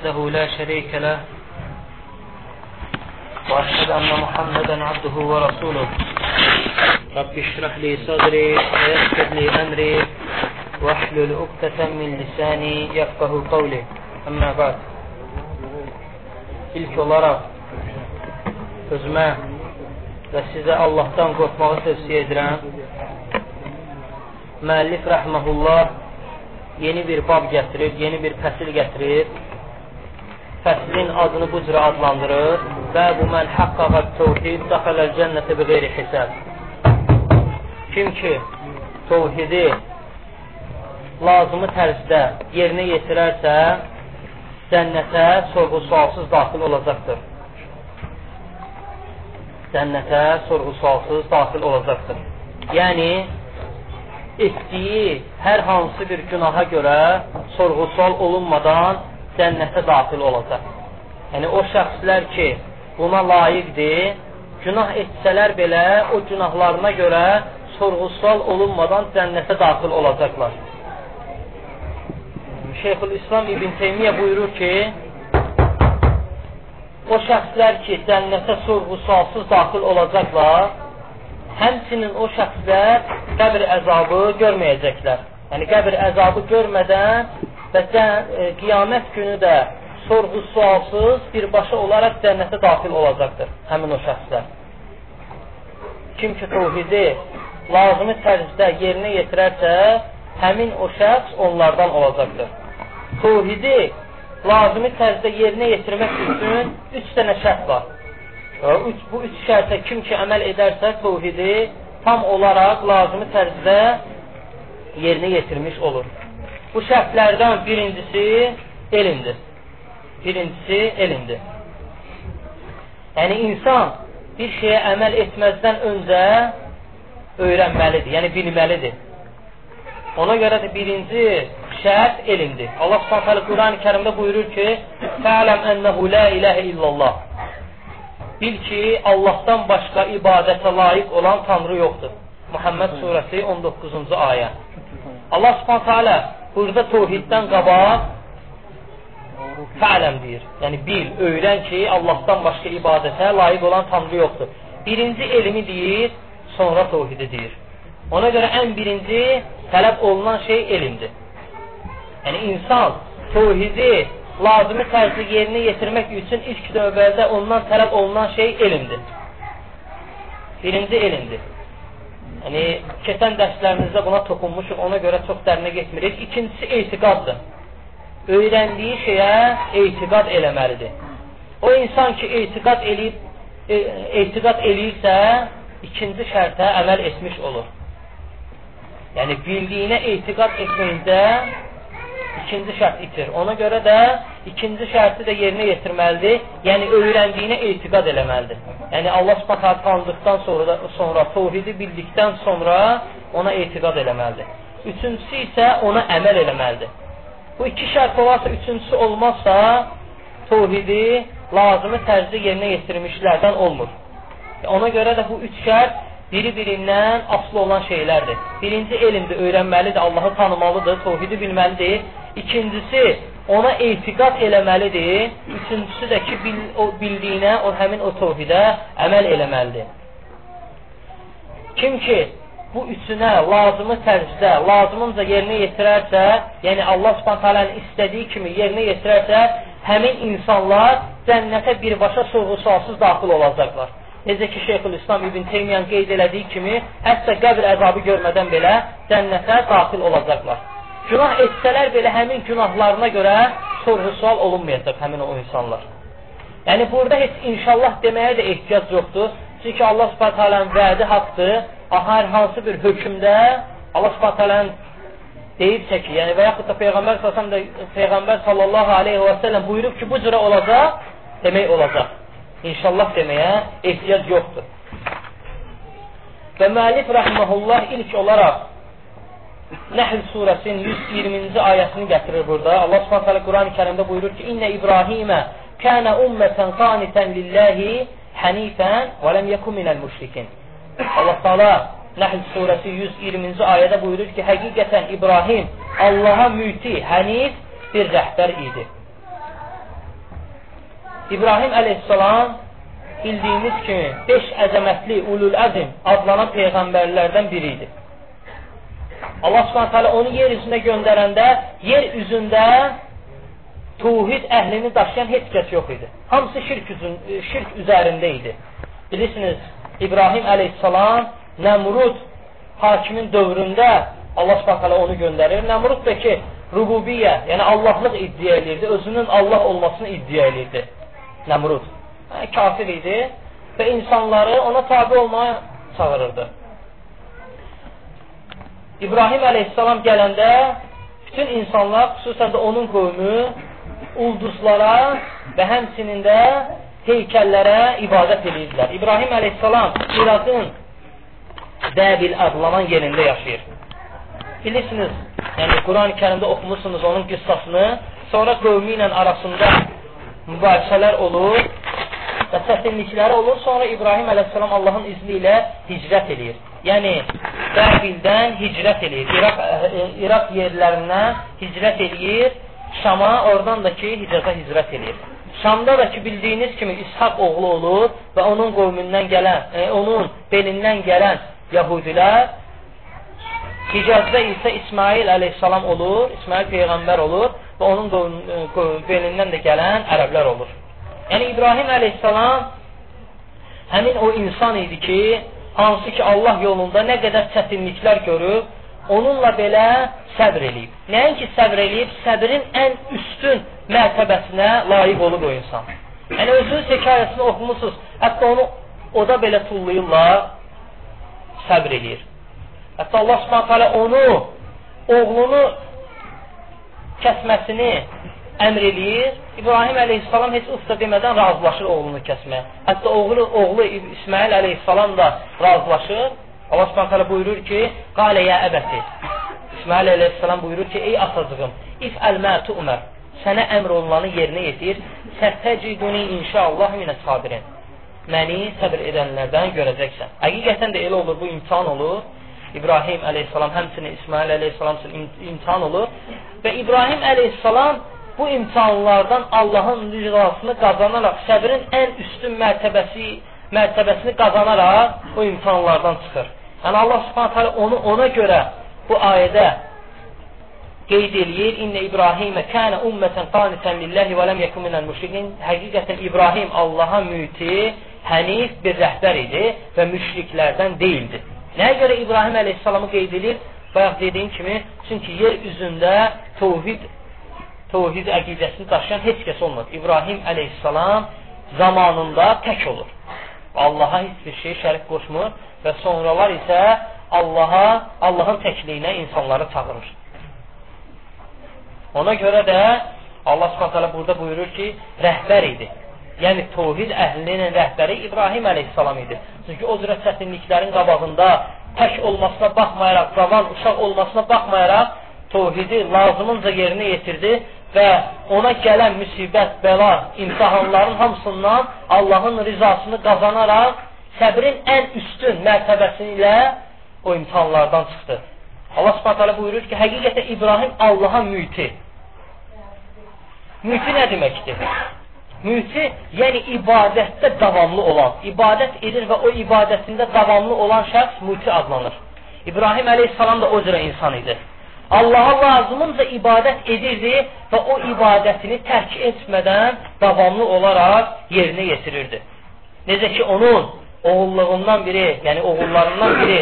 وحده لا شريك له وأشهد أن محمدا عبده ورسوله رب اشرح لي صدري ويسر لي أمري واحلل عقدة من lisani yafqahu qawli. Amma ba'd. İlk olaraq özümə və sizə Allahdan qorxmağı tövsiyə edirəm. Müəllif rəhməhullah yeni bir bab gətirir, yeni bir fəsil gətirir. Fəslin adını bu cürə adlandırır. Bəbu mən haqqaqa təvhid daxaləl cənnətə bi qeyri hisab. Kim ki təvhidi lazımı tərzdə yerinə yetirərsə, cənnətə sorğu-sualsız daxil olacaqdır. Cənnətə sorğu-sualsız daxil olacaqdır. Yəni, etdiyi hər hansı bir günaha görə sorğu-sual olunmadan cənnətə daxil olacaq. Yəni, o şəxslər ki, buna layiqdir, günah etsələr belə o günahlarına görə sorğu-sual olunmadan cənnətə daxil olacaqlar. Şeyxülislam İbn Teymiyyə buyurur ki, o şəxslər ki, cənnətə sorğu-sualsız daxil olacaqlar, həmçinin o şəxslər qəbr əzabı görməyəcəklər. Yəni, qəbr əzabı görmədən və e, qiyamət günü də sorğu-sualsız birbaşa olaraq cənnətə daxil olacaqdır həmin o şəxslər. Kim ki, tövhidi lazımi tərzdə yerinə yetirərsə, həmin o şəxs onlardan olacaqdır. Tövhidi lazımi tərzdə yerinə yetirmək üçün üç dənə şərt var. Üç, bu üç şərtə kim ki əməl edərsə, tövhidi tam olaraq lazımi tərzdə yerinə yetirmiş olur. Bu şərtlərdən birincisi elmdir. Birincisi elmdir. Yəni, insan bir şeyə əməl etməzdən öncə öyrənməlidir, yəni bilməlidir. Ona görə də birinci şərt elmdir. Allah Subhanahu Quran-ı Kərimdə buyurur ki: "Fa'lam ennehu la ilahe illallah." Bil ki, Allahdan başqa ibadətə layiq olan tanrı yoxdur. Muhammed surəsi 19-cu ayə. Allah Subhanahu burada təvhiddən qabaq fa'ləm deyir. Yəni bil, öyrən ki, Allahdan başqa ibadətə layiq olan tanrı yoxdur. Birinci elmi deyir, sonra təvhidi deyir. Ona görə ən birinci tələb olunan şey elmdir. Yəni insan təvhidi lazımi tərzdə yerinə yetirmək üçün ilk növbədə ondan tələb olunan şey elmdir. Birinci elmdir. Yəni, keçən dərslərimizdə buna toxunmuşuq, ona görə çox dərinə getmirik. İkincisi etiqaddır. Öyrəndiyi şeyə etiqad eləməlidir. O insan ki, etiqad eləyib, e, etiqad eləyirsə, ikinci şərtə əməl etmiş olur. Yəni, bildiyinə etiqad etməkdə ikinci şərt itir. Ona görə də ikinci şərti də yerinə yetirməlidir. Yəni, öyrəndiyinə etiqad eləməlidir. Yəni, Allah subhanət tanıdıqdan sonra, sonra tovhidi bildikdən sonra ona etiqad eləməlidir. Üçüncüsü isə ona əməl eləməlidir. Bu iki şərt olarsa, üçüncüsü olmazsa, tovhidi lazımı tərzdə yerinə yetirmişlərdən olmur. Ona görə də bu üç şərt biri-birindən asılı olan şeylərdir. Birinci elmdir, öyrənməlidir, Allahı tanımalıdır, tovhidi bilməlidir. İkincisi, ona etiqad eləməlidir. Üçüncüsü də ki, bil, o bildiyinə, o həmin o tovhidə əməl eləməlidir. Kim ki, bu üçünə lazımı tərzdə, lazımınca yerinə yetirərsə, yəni Allah subhanətələrin istədiyi kimi yerinə yetirərsə, həmin insanlar cənnətə birbaşa sorğu-sualsız daxil olacaqlar. Necə ki, Şeyxülislam İbn Teymiyyən qeyd elədiyi kimi, hətta qəbr əzabı görmədən belə cənnətə daxil olacaqlar. Günah etsələr belə həmin günahlarına görə sorğu-sual olunmayacaq həmin o insanlar. Yəni, burada heç inşallah deməyə də ehtiyac yoxdur. Çünki Allah subhanət vədi haqdır. Hər hansı bir hökmdə Allah subhanət deyibsə ki, yəni və yaxud da Peyğəmbər, Peyğəmbər sallallahu aleyhi və səlləm buyurub ki, bu cürə olacaq, demək olacaq. İnşallah deməyə ehtiyac yoxdur. Və müəllif rəhməhullah ilk olaraq Nəhl surəsinin 120-ci ayəsini gətirir burada. Allah Subhanahu taala Quran-ı Kərimdə buyurur ki: "İnne İbrahimə kana ummatan qanitan lillahi hanifan və lem yekun minel müşrikin." Allah Taala Nəhl surəsi 120-ci ayədə buyurur ki, həqiqətən İbrahim Allaha müti, hənif bir rəhbər idi. İbrahim əleyhissalam bildiyiniz kimi 5 əzəmətli ulul əzm adlanan peyğəmbərlərdən biri idi. Allah Subhanahu taala onu yer üzünə göndərəndə yer üzündə tauhid əhlini daşıyan heç kəs yox idi. Hamısı şirk, üzün, şirk üzərində idi. Bilirsiniz, İbrahim əleyhissalam Nəmrud hakimin dövründə Allah Subhanahu onu göndərir. Nəmrud da ki, rububiyyə, yəni Allahlıq iddia edirdi, özünün Allah olmasını iddia edirdi. Nəmrud. Yəni, kafir idi və insanları ona tabi olmaya çağırırdı. İbrahim əleyhissalam gələndə bütün insanlar, xüsusən onun qövmü ulduzlara və həmçinin də heykəllərə ibadət edirdilər. İbrahim əleyhissalam İraqın Dəbil adlanan yerində yaşayır. Bilirsiniz, yəni Quran-ı Kərimdə oxumursunuz onun qıssasını, sonra qövmü ilə arasında mübahisələr olur və çətinlikləri olur. Sonra İbrahim əleyhissalam Allahın izni ilə hicrət eləyir. Yəni, Dəbildən hicrət eləyir. İraq, e, İraq yerlərindən hicrət eləyir. Şama, oradan da ki, hicrətə hicrət eləyir. Şamda da ki, bildiyiniz kimi İshak oğlu olur və onun qovmundan gələn, e, onun belindən gələn Yahudilər Hicazda isə İsmail əleyhissalam olur, İsmail peyğəmbər olur və onun belindən də gələn ərəblər olur. Yəni İbrahim əleyhissalam həmin o insan idi ki, hansı ki Allah yolunda nə qədər çətinliklər görüb, onunla belə səbr eləyib. Nəinki səbr eləyib, səbrin ən üstün mərtəbəsinə layiq olub o insan. Yəni özünüz hekayəsini oxumusunuz, hətta onu oda belə tullayırlar, səbr eləyir. Hətta Allah subhanət hələ onu, oğlunu kəsməsini əmr eləyir. İbrahim əleyhissalam heç usta demədən razılaşır oğlunu kəsməyə. Hətta oğlu, oğlu İsmail əleyhissalam da razılaşır. Allah subhanət hələ buyurur ki, qalə yə əbəti. İsmail əleyhissalam buyurur ki, ey atacığım, if əlmə tu'mər, sənə əmr olunanı yerinə yetir, sətəciduni inşallah minə sabirin məni səbr edənlərdən görəcəksən. Həqiqətən də elə olur, bu imtihan olur. İbrahim əleyhissalam, həmçinin İsmail əleyhissalam üçün imtihan olur. Və İbrahim əleyhissalam bu imtihanlardan Allahın rızasını qazanaraq, səbrin ən üstün mərtəbəsi, mərtəbəsini qazanaraq bu imtihanlardan çıxır. Yəni Allah subhanətə onu ona görə bu ayədə qeyd eləyir. İnnə İbrahimə kənə ümmətən qanitən lillahi və ləm yekun minəl müşrikin. Həqiqətən İbrahim Allaha müti, hənif bir rəhbər idi və müşriklərdən deyildi. Nəyə görə İbrahim əleyhissalamı qeyd edir? Bayaq dediyim kimi, çünki yer üzündə tovhid, tovhid əqidəsini daşıyan heç kəs olmadı. İbrahim əleyhissalam zamanında tək olur. Allaha heç bir şey şərik qoşmur və sonralar isə Allaha, Allahın təkliyinə insanları çağırır. Ona görə də Allah Subhanahu burada buyurur ki, rəhbər idi yəni tovhid əhlinin rəhbəri İbrahim əleyhissalam idi. Çünki o cürə çətinliklərin qabağında tək olmasına baxmayaraq, cavan, uşaq olmasına baxmayaraq tovhidi lazımınca yerinə yetirdi və ona gələn müsibət, bəla, imtihanların hamısından Allahın rizasını qazanaraq səbrin ən üstün mərtəbəsi ilə o imtihanlardan çıxdı. Allah Subhanahu buyurur ki, həqiqətən İbrahim Allaha müti. Müti nə deməkdir? Müti, yəni ibadətdə davamlı olan, ibadət edir və o ibadətində davamlı olan şəxs müti adlanır. İbrahim əleyhissalam da o cürə insan idi. Allaha lazımınca ibadət edirdi və o ibadətini tərk etmədən davamlı olaraq yerinə yetirirdi. Necə ki, onun oğulluğundan biri, yəni oğullarından biri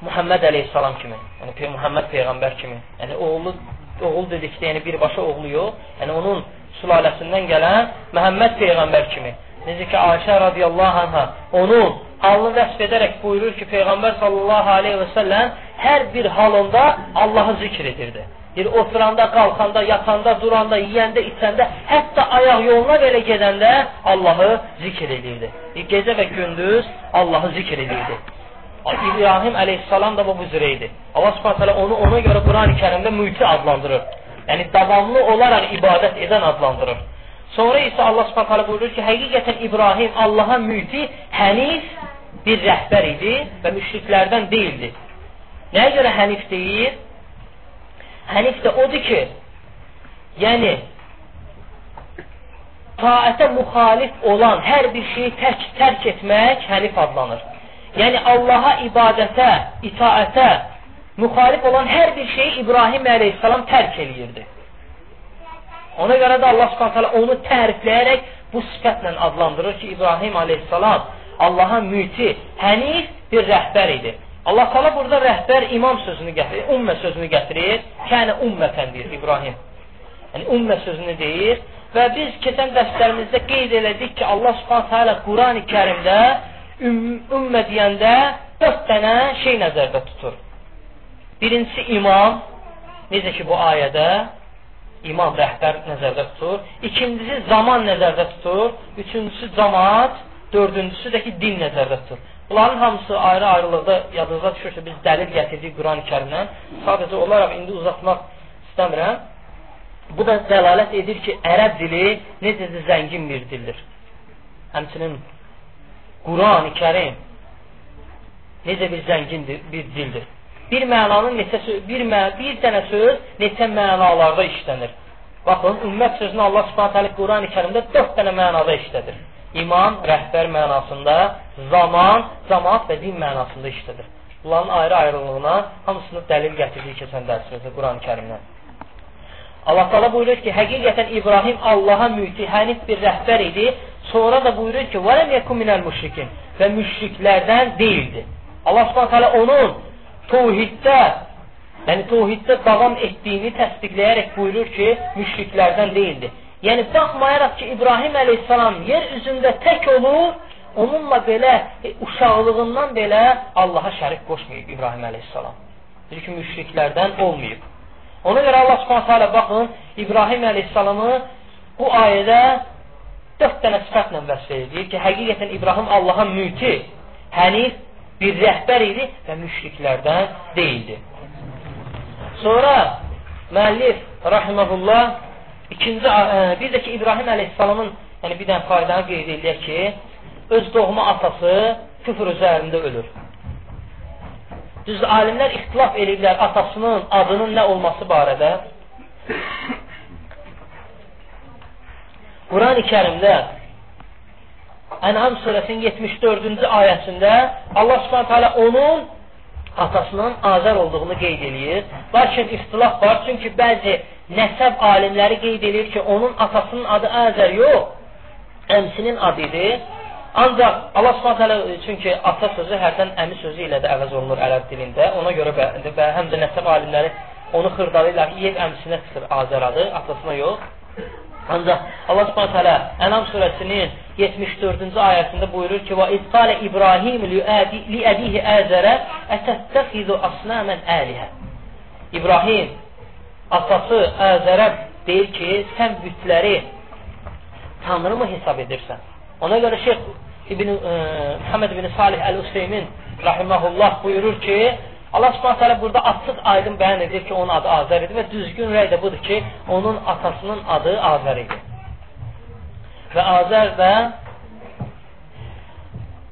Muhammed əleyhissalam kimi, yəni Muhammed peyğəmbər kimi, yəni oğlu oğul dedikdə, yəni birbaşa oğlu yox, yəni onun sülaləsindən gələn Məhəmməd Peyğəmbər kimi. Necə ki, Ayşə radiyallahu anhə onun halını vəsf edərək buyurur ki, Peyğəmbər sallallahu aleyhi və səlləm hər bir halında Allahı zikr edirdi. Bir oturanda, qalxanda, yatanda, duranda, yiyəndə, içəndə, hətta ayaq yoluna belə gedəndə Allahı zikr edirdi. Gecə və gündüz Allahı zikr edirdi. İbrahim əleyhissalam da bu üzrə idi. Allah subhanətələ onu ona görə Quran-ı kərimdə müti adlandırır. Yəni, davamlı olaraq ibadət edən adlandırır. Sonra isə Allah subhanətələ buyurur ki, həqiqətən İbrahim Allaha müti, hənif bir rəhbər idi və müşriklərdən deyildi. Nəyə görə hənif deyir? Hənif də odur ki, yəni taətə müxalif olan hər bir şeyi tərk, tərk etmək hənif adlanır. Yəni Allaha ibadətə, itaətə müxalif olan hər bir şeyi İbrahim əleyhissalam tərk eləyirdi. Ona görə də Allah subhanətələ onu tərifləyərək bu sifətlə adlandırır ki, İbrahim əleyhissalam Allaha müti, hənif bir rəhbər idi. Allah Taala burada rəhbər imam sözünü gətirir, ümmə sözünü gətirir. Kənə ümmətən deyir İbrahim. Yəni ümmə sözünü deyir və biz keçən dərslərimizdə qeyd elədik ki, Allah Subhanahu taala Qurani-Kərimdə ümmə deyəndə 4 dənə şey nəzərdə tutur. Birincisi imam, necə ki bu ayədə imam rəhbər nəzərdə tutur. İkincisi zaman nəzərdə tutur. Üçüncüsü cemaat, dördüncüsü də ki din nəzərdə tutur. Bunların hamısı ayrı-ayrılıqda yadınıza düşürsə biz dəlil gətirdik Quran-Kərimdən. Sadəcə olaraq indi uzatmaq istəmirəm. Bu da dəlalət edir ki, ərəb dili necə də zəngin bir dildir. Həmçinin Quran-ı Kərim necə bir zəngin bir dildir. Bir mənanın neçə bir mə bir dənə söz neçə mənalarda işlənir. Baxın, ümmət sözünü Allah Subhanahu taala Quran-ı Kərimdə 4 dənə mənada işlədir. İmam, rəhbər mənasında, zaman, cemaat və din mənasında işlədir. Bunların ayrı-ayrılığına hamısını dəlil gətirdik keçən dərsimizdə Quran-ı Kərimdən. Allah Taala buyurur ki, həqiqətən İbrahim Allaha mütihənif bir rəhbər idi. Sonra da buyurur ki, "Və lem yekun minel müşrikin" və müşriklərdən deyildi. Allah Subhanahu taala onun təvhiddə, yəni təvhiddə davam etdiyini təsdiqləyərək buyurur ki, müşriklərdən deyildi. Yəni baxmayaraq ki, İbrahim əleyhissalam yer üzündə tək olur, onunla belə e, uşaqlığından belə Allaha şərik qoşmayıb İbrahim əleyhissalam. Deyir ki, müşriklərdən olmayıb. Ona görə Allah Subhanahu taala baxın, İbrahim əleyhissalamı bu ayədə dörd dənə sifətlə vəsf edir ki, həqiqətən İbrahim Allaha müti, hənif bir rəhbər idi və müşriklərdən deyildi. Sonra müəllif rahimehullah ikinci ə, bir də ki İbrahim əleyhissalamın yəni bir dənə faydanı qeyd edək ki, öz doğma atası küfr üzərində ölür. Düz alimlər ixtilaf ediblər atasının adının nə olması barədə. Quran-ı Kərimdə Ənam surəsinin 74-cü ayəsində Allah Subhanahu taala onun atasının Azər olduğunu qeyd eləyir. Lakin ixtilaf var, çünki bəzi nəsəb alimləri qeyd edir ki, onun atasının adı Azər yox, əmsinin adı idi. Ancaq Allah Subhanahu çünki ata sözü hərdən əmi sözü ilə də əvəz olunur ərəb dilində. Ona görə və həm də nəsəb alimləri onu xırdalayırlar ki, yer əmsinə çıxır Azər adı, atasına yox. Ancaq Allah Subhanahu taala Ənam surəsinin 74-cü ayəsində buyurur ki: "Və izqalə İbrahim li əbihi Azərə ətəttəxizu asnamen əlihə." İbrahim atası Azərə deyir ki, sən bütləri tanrı mı hesab edirsən? Ona görə Şeyx İbn e, Muhammed ibn Salih Əl-Useymin rahimehullah buyurur ki, Allah Subhanahu taala burada açıq aydın bəyan edir ki, onun adı Azər idi və düzgün rəy də budur ki, onun atasının adı Azər idi. Və Azər də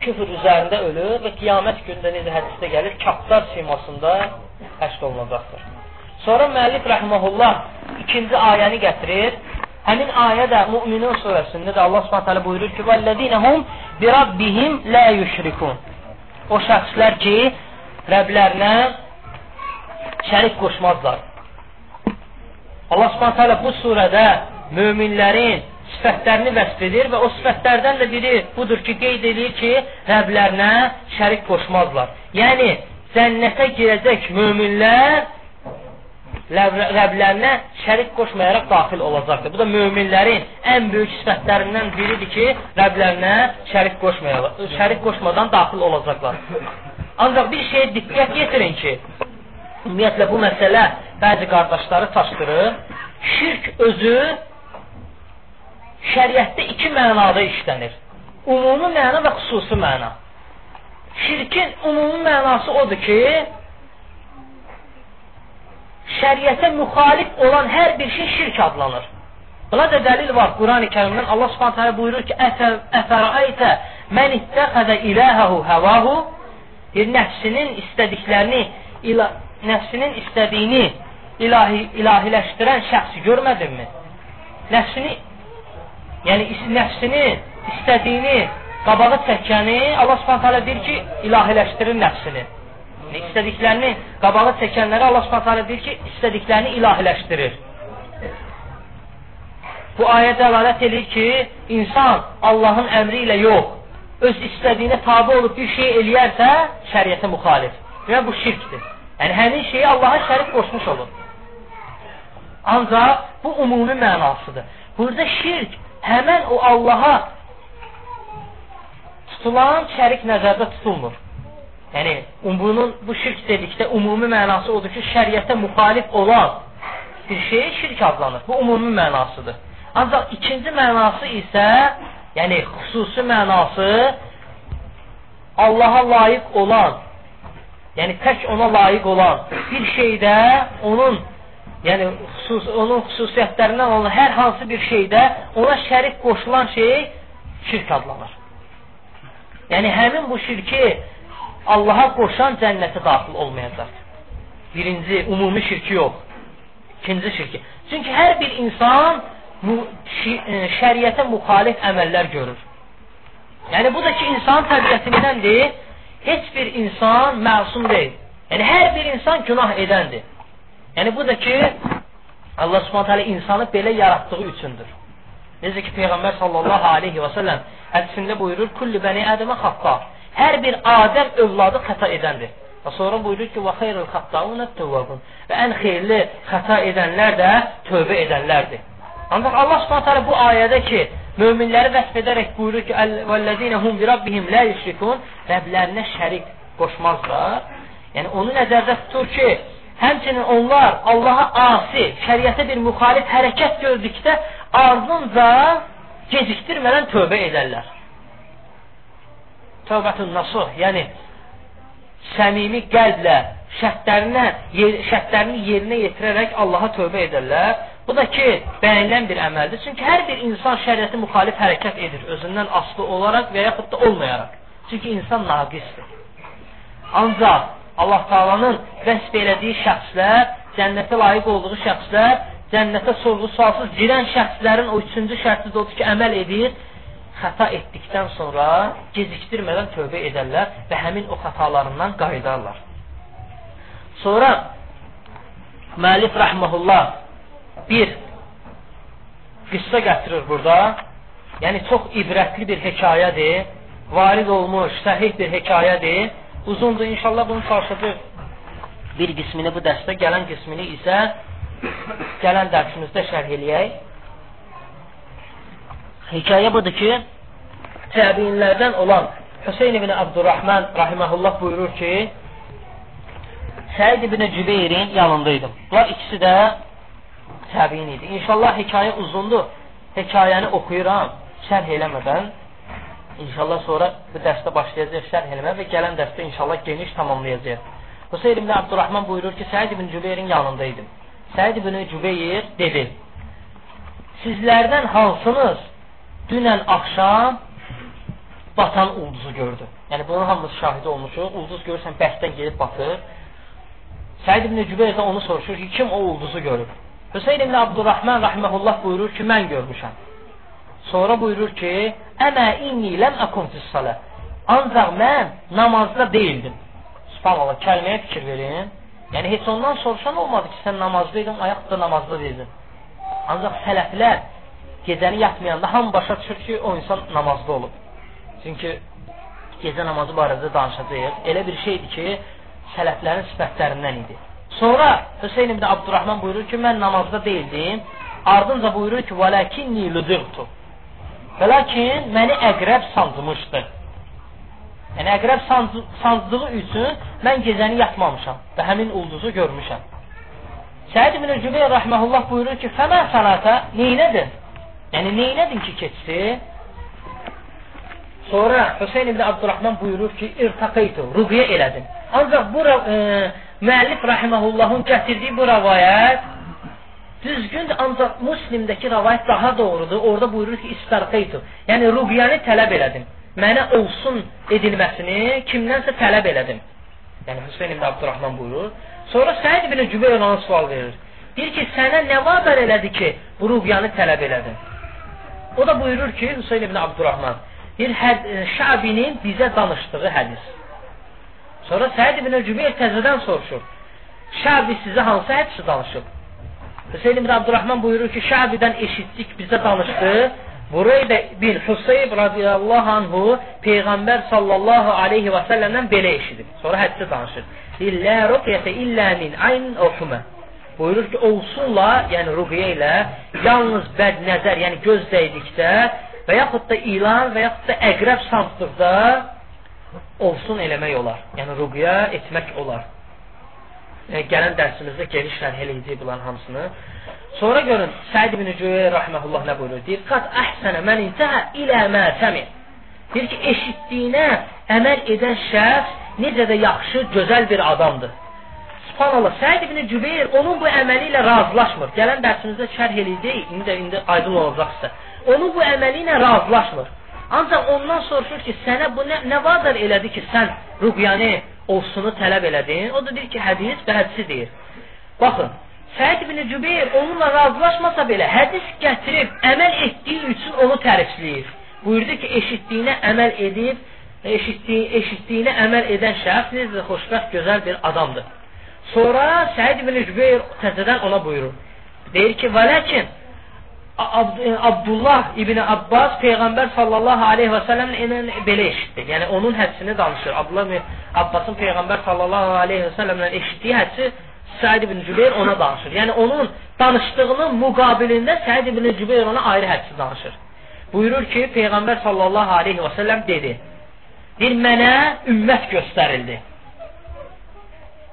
küfür üzərində ölür və qiyamət günündə necə hədisdə gəlir, kaftar simasında həşr olunacaqdır. Sonra müəllif rəhməhullah ikinci ayəni gətirir Həmin ayə də Müminun surəsində də Allah Subhanahu taala buyurur ki: "Vəllezînehum bi rabbihim la yüşrikun." O şəxslər ki, Rəblərinə şərik qoşmazlar. Allah Subhanahu taala bu surədə möminlərin sifətlərini vəsf edir və o sifətlərdən də biri budur ki, qeyd edir ki, Rəblərinə şərik qoşmazlar. Yəni cənnətə girəcək möminlər Rəblərinə şərik qoşmayaraq daxil olacaqdır. Bu da möminlərin ən böyük sifətlərindən biridir ki, Rəblərinə şərik qoşmayaraq, şərik qoşmadan daxil olacaqlar. Ancaq bir şeyə diqqət yetirin ki, ümumiyyətlə bu məsələ bəzi qardaşları çaşdırır. Şirk özü şəriətdə iki mənada işlənir. Ümumi məna və xüsusi məna. şirkin ümumi mənası odur ki, şəriətə müxalif olan hər bir şey şirk adlanır. Buna da dəlil var Qurani Kərimdən. Allah Subhanahu taala buyurur ki: "Əfəraytə men ittəxəzə iləhəhu həvahu" nəfsinin istədiklərini, ila, nəfsinin istədiyini ilahi, ilahiləşdirən şəxsi görmədinmi? Nəfsini yəni nəfsini istədiyini qabağa çəkəni Allah Subhanahu taala deyir ki, ilahiləşdirir nəfsini. Yəni, istədiklərini qabağa çəkənləri Allah Subhanahu taala deyir ki, istədiklərini ilahiləşdirir. Bu ayə dəlalət edir ki, insan Allahın əmri ilə yox, öz istədiyinə tabi olub bir şey eləyərsə, şəriətə müxalif. Və bu şirkdir. Yəni, həmin şeyi Allaha şərik qoşmuş olur. Ancaq bu ümumi mənasıdır. Burada şirk həmən o Allaha tutulan şərik nəzərdə tutulmur. Yəni, bunun, bu şirk dedikdə ümumi mənası odur ki, şəriətə müxalif olan bir şey şirk adlanır. Bu ümumi mənasıdır. Ancaq ikinci mənası isə, yəni xüsusi mənası Allaha layiq olan, yəni tək ona layiq olan bir şeydə onun yəni xüsus, onun xüsusiyyətlərindən olan hər hansı bir şeydə ona şərik qoşulan şey şirk adlanır. Yəni həmin bu şirki Allaha qoşan cənnətə daxil olmayacaq. Birinci, ümumi şirki yox. İkinci şirki. Çünki hər bir insan şəriətə müxalif əməllər görür. Yəni, bu da ki, insan təbiətindəndir. Heç bir insan məsum deyil. Yəni, hər bir insan günah edəndir. Yəni, bu da ki, Allah subhanət hələ insanı belə yaratdığı üçündür. Necə ki, Peyğəmbər sallallahu aleyhi və səlləm hədisində buyurur, Kulli bəni ədəmə xatta. Hər bir Adəm övladı xəta edəndir. Və sonra buyurur ki, və xeyrül xəttaunə tövvəbun. Və ən xeyirli xəta edənlər də tövbə edənlərdir. Ancaq Allah subhanətə bu ayədə ki, möminləri vəsf edərək buyurur ki, vəllezine hum bi rabbihim la yüşrikun, Rəblərinə şərik qoşmazlar. Yəni onu nəzərdə tutur ki, həmçinin onlar Allaha asi, şəriətə bir müxalif hərəkət gördükdə ardınca gecikdirmədən tövbə edərlər tövbətün nasuh, yəni səmimi qəlblə şərtlərinə, şərtlərini yerinə yetirərək Allaha tövbə edərlər. Bu da ki, bəyənilən bir əməldir. Çünki hər bir insan şəriəti müxalif hərəkət edir, özündən asılı olaraq və yaxud da olmayaraq. Çünki insan naqisdir. Ancaq Allah Taalanın vəsb elədiyi şəxslər, cənnətə layiq olduğu şəxslər, cənnətə sorğu sualsız girən şəxslərin o üçüncü şərti də odur ki, əməl edir xəta etdikdən sonra gecikdirmədən tövbə edərlər və həmin o xətalarından qayıdarlar. Sonra müəllif rəhməhullah bir qıssa gətirir burada. Yəni çox ibrətli bir hekayədir. Varid olmuş, səhih bir hekayədir. Uzundur. İnşallah bunu çalışacaq bir qismini bu dərsdə, gələn qismini isə gələn dərsimizdə şərh eləyək. Hekayə budur ki, təbiinlərdən olan Hüseyn ibn Abdurrahman rahiməhullah buyurur ki, Səid ibn Cübeyrin yanındaydım. Bunlar ikisi də təbiin idi. İnşallah hekayə uzundur. Hekayəni oxuyuram, şərh eləmədən. İnşallah sonra bu dərsdə başlayacaq şərh eləmə və gələn dərsdə inşallah geniş tamamlayacaq. Hüseyn ibn Abdurrahman buyurur ki, Səid ibn Cübeyrin yanındaydım. Səid ibn Cübeyr dedi, sizlərdən hansınız dünən axşam batan ulduzu gördü. Yəni bunun hamısı şahidi olmuşuq. Ulduz görürsən bəhsdən gedib batır. Səid ibn Cübeyr də onu soruşur ki, kim o ulduzu görüb? Hüseyn ibn Abdurrahman rahmehullah buyurur ki, mən görmüşəm. Sonra buyurur ki, "Əmə inni ləm akum fis-salah." Ancaq mən namazda deyildim. Subhanallah, kəlməyə fikir verin. Yəni heç ondan soruşan olmadı ki, sən namazdaydın, ayaqda namazda deydin. Ancaq sələflər gecəni yatmayanda hamı başa düşür ki, o insan namazda olub. Çünki gecə namazı barədə danışacağıq. Elə bir şeydir ki, sələflərin sifətlərindən idi. Sonra Hüseyn ibn Abdurrahman buyurur ki, mən namazda deyildim. Ardınca buyurur ki, "Vəlakinni ludirtu." Və lakin məni əqrəb sancmışdı. Yəni əqrəb sancdığı üçün mən gecəni yatmamışam və həmin ulduzu görmüşəm. Səid ibn Cübeyr rəhməhullah buyurur ki, "Fəmə sənətə neynədin?" Yəni neynədin ki, keçdi? Sonra Hüseyn ibn Abdurrahman buyurur ki, irtaqaytu, ruqyə elədim. Ancaq bu e, müəllif rahimehullahın gətirdiyi bu rəvayət düzgündür, ancaq Müslimdəki rəvayət daha doğrudur. Orada buyurur ki, istarqaytu. Yəni ruqyəni tələb elədim. Mənə olsun edilməsini kimdənsə tələb elədim. Yəni Hüseyn ibn Abdurrahman buyurur. Sonra Səid ibn Cübeyr ona sual verir. Deyir ki, sənə nə vadar elədi ki, bu ruqyanı tələb elədin? O da buyurur ki, Hüseyn ibn Abdurrahman, bir həd, Şabinin bizə danışdığı hədis. Sonra Səid ibn Cübeyr təzədən soruşur. Şabi sizə hansı hədisi danışıb? Hüseyin ibn Abdurrahman buyurur ki, Şabidən eşitdik, bizə danışdı. Burayı da bir Hüseyb radiyallahu anhu Peyğəmbər sallallahu aleyhi və səlləmdən belə eşidib. Sonra hədisi danışır. İllə ruqyətə illə min ayn oxumə. Buyurur ki, olsunla, yəni ruqyə ilə yalnız bəd nəzər, yəni göz dəydikdə və yaxud da ilan və yaxud da əqrəb sansdıqda olsun eləmək olar. Yəni ruqya etmək olar. Yəni, gələn dərsimizdə geniş şərh eləyəcək bunların hamısını. Sonra görün, Səid ibn Cüveyr rahmehullah nə buyurur? Deyir, "Qad əhsənə men intəhə ilə mə səmi." Deyir ki, eşitdiyinə əməl edən şəxs necə də yaxşı, gözəl bir adamdır. Subhanallah, Səid ibn Cübeyr onun bu əməli ilə razılaşmır. Gələn dərsimizdə şərh eləyəcəyik, indi indi aydın olacaqsa. Onun bu əməli ilə razılaşmır. Ancaq ondan soruşur ki, sənə bu nə, nə vadar elədi ki, sən rüqyanı olsunu tələb elədin? O da deyir ki, hədis və hədisi deyir. Baxın, Səid ibn Cübeyr onunla razılaşmasa belə hədis gətirib əməl etdiyi üçün onu tərifləyir. Buyurdu ki, eşitdiyinə əməl edib, eşitdiyi, eşitdiyinə əməl edən şəxs necə xoşbəxt, gözəl bir adamdır. Sonra Səid ibn Cübeyr təzədən ona buyurur. Deyir ki, və ləkin Abd Abdullah ibn Abbas Peyğəmbər sallallahu aleyhi və səlləmlə belə eşitdi. Yəni onun hədisini danışır. Abdullah ibn Abbasın Peyğəmbər sallallahu aleyhi və səlləmlə eşitdiyi hədisi Səid ibn Cübeyr ona danışır. Yəni onun danışdığının müqabilində Səid ibn Cübeyr ona ayrı hədisi danışır. Buyurur ki, Peyğəmbər sallallahu aleyhi və səlləm dedi. Bir mənə ümmət göstərildi.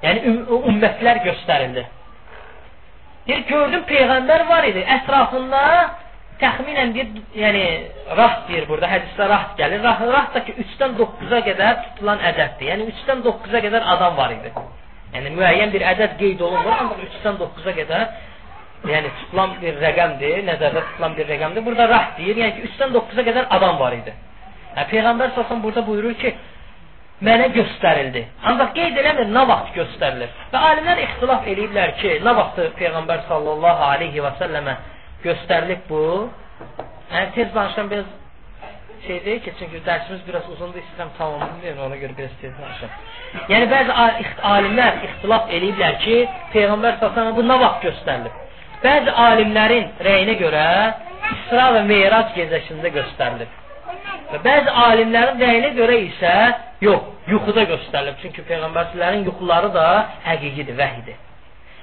Yəni ümmətlər göstərildi. Bir gördüm Peyğəmbər var idi. Ətrafında təxminən bir, yəni rahat deyir burada, hədisdə rahat gəlir. Rahat, rahat da ki 3-dən 9-a qədər tutulan ədəddir. Yəni 3-dən 9-a qədər adam var idi. Yəni müəyyən bir ədəd qeyd olunmur, ancaq 3-dən 9-a qədər yəni tutulan bir rəqəmdir, nəzərdə tutulan bir rəqəmdir. Burada rah deyir, yəni ki 3-dən 9-a qədər adam var idi. Yəni, Peyğəmbər səsən burada buyurur ki, mənə göstərildi. Ancaq qeyd eləmir, nə vaxt göstərilir. Və alimlər ixtilaf eləyiblər ki, nə vaxtı Peyğəmbər sallallahu aleyhi və səlləmə göstərilib bu? Yəni, tez danışan biraz şey deyil ki, çünki dərsimiz biraz uzundur, istəyirəm tamamlayın, ona görə biraz tez danışım. Yəni, bəzi alimlər ixtilaf eləyiblər ki, Peyğəmbər sallallahu bu nə vaxt göstərilib? Bəzi alimlərin rəyinə görə İsra və Meyrac gecəsində göstərilib. Və bəzi alimlərin rəyinə görə isə yox, yuxuda göstərilib. Çünki peyğəmbərlərin yuxuları da həqiqidir, vəhidir.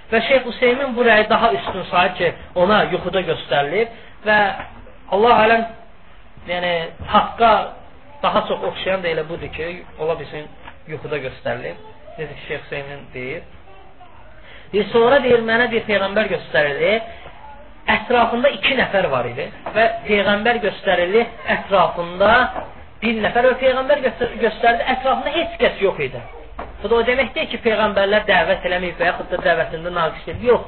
Və Şeyx Hüseymin bu rəyi daha üstün sayır ki, ona yuxuda göstərilib və Allah aləm yəni haqqa daha çox oxşayan da elə budur ki, ola bilsin yuxuda göstərilib. Necə ki, Şeyx Hüseymin deyir. Bir sonra deyir, mənə bir peyğəmbər göstərildi ətrafında iki nəfər var idi və Peyğəmbər göstərildi ətrafında bir nəfər və Peyğəmbər göstərdi ətrafında heç kəs yox idi. Bu da o demək deyil ki, Peyğəmbərlər dəvət eləməyib və yaxud da dəvətində naqis edib. Yox.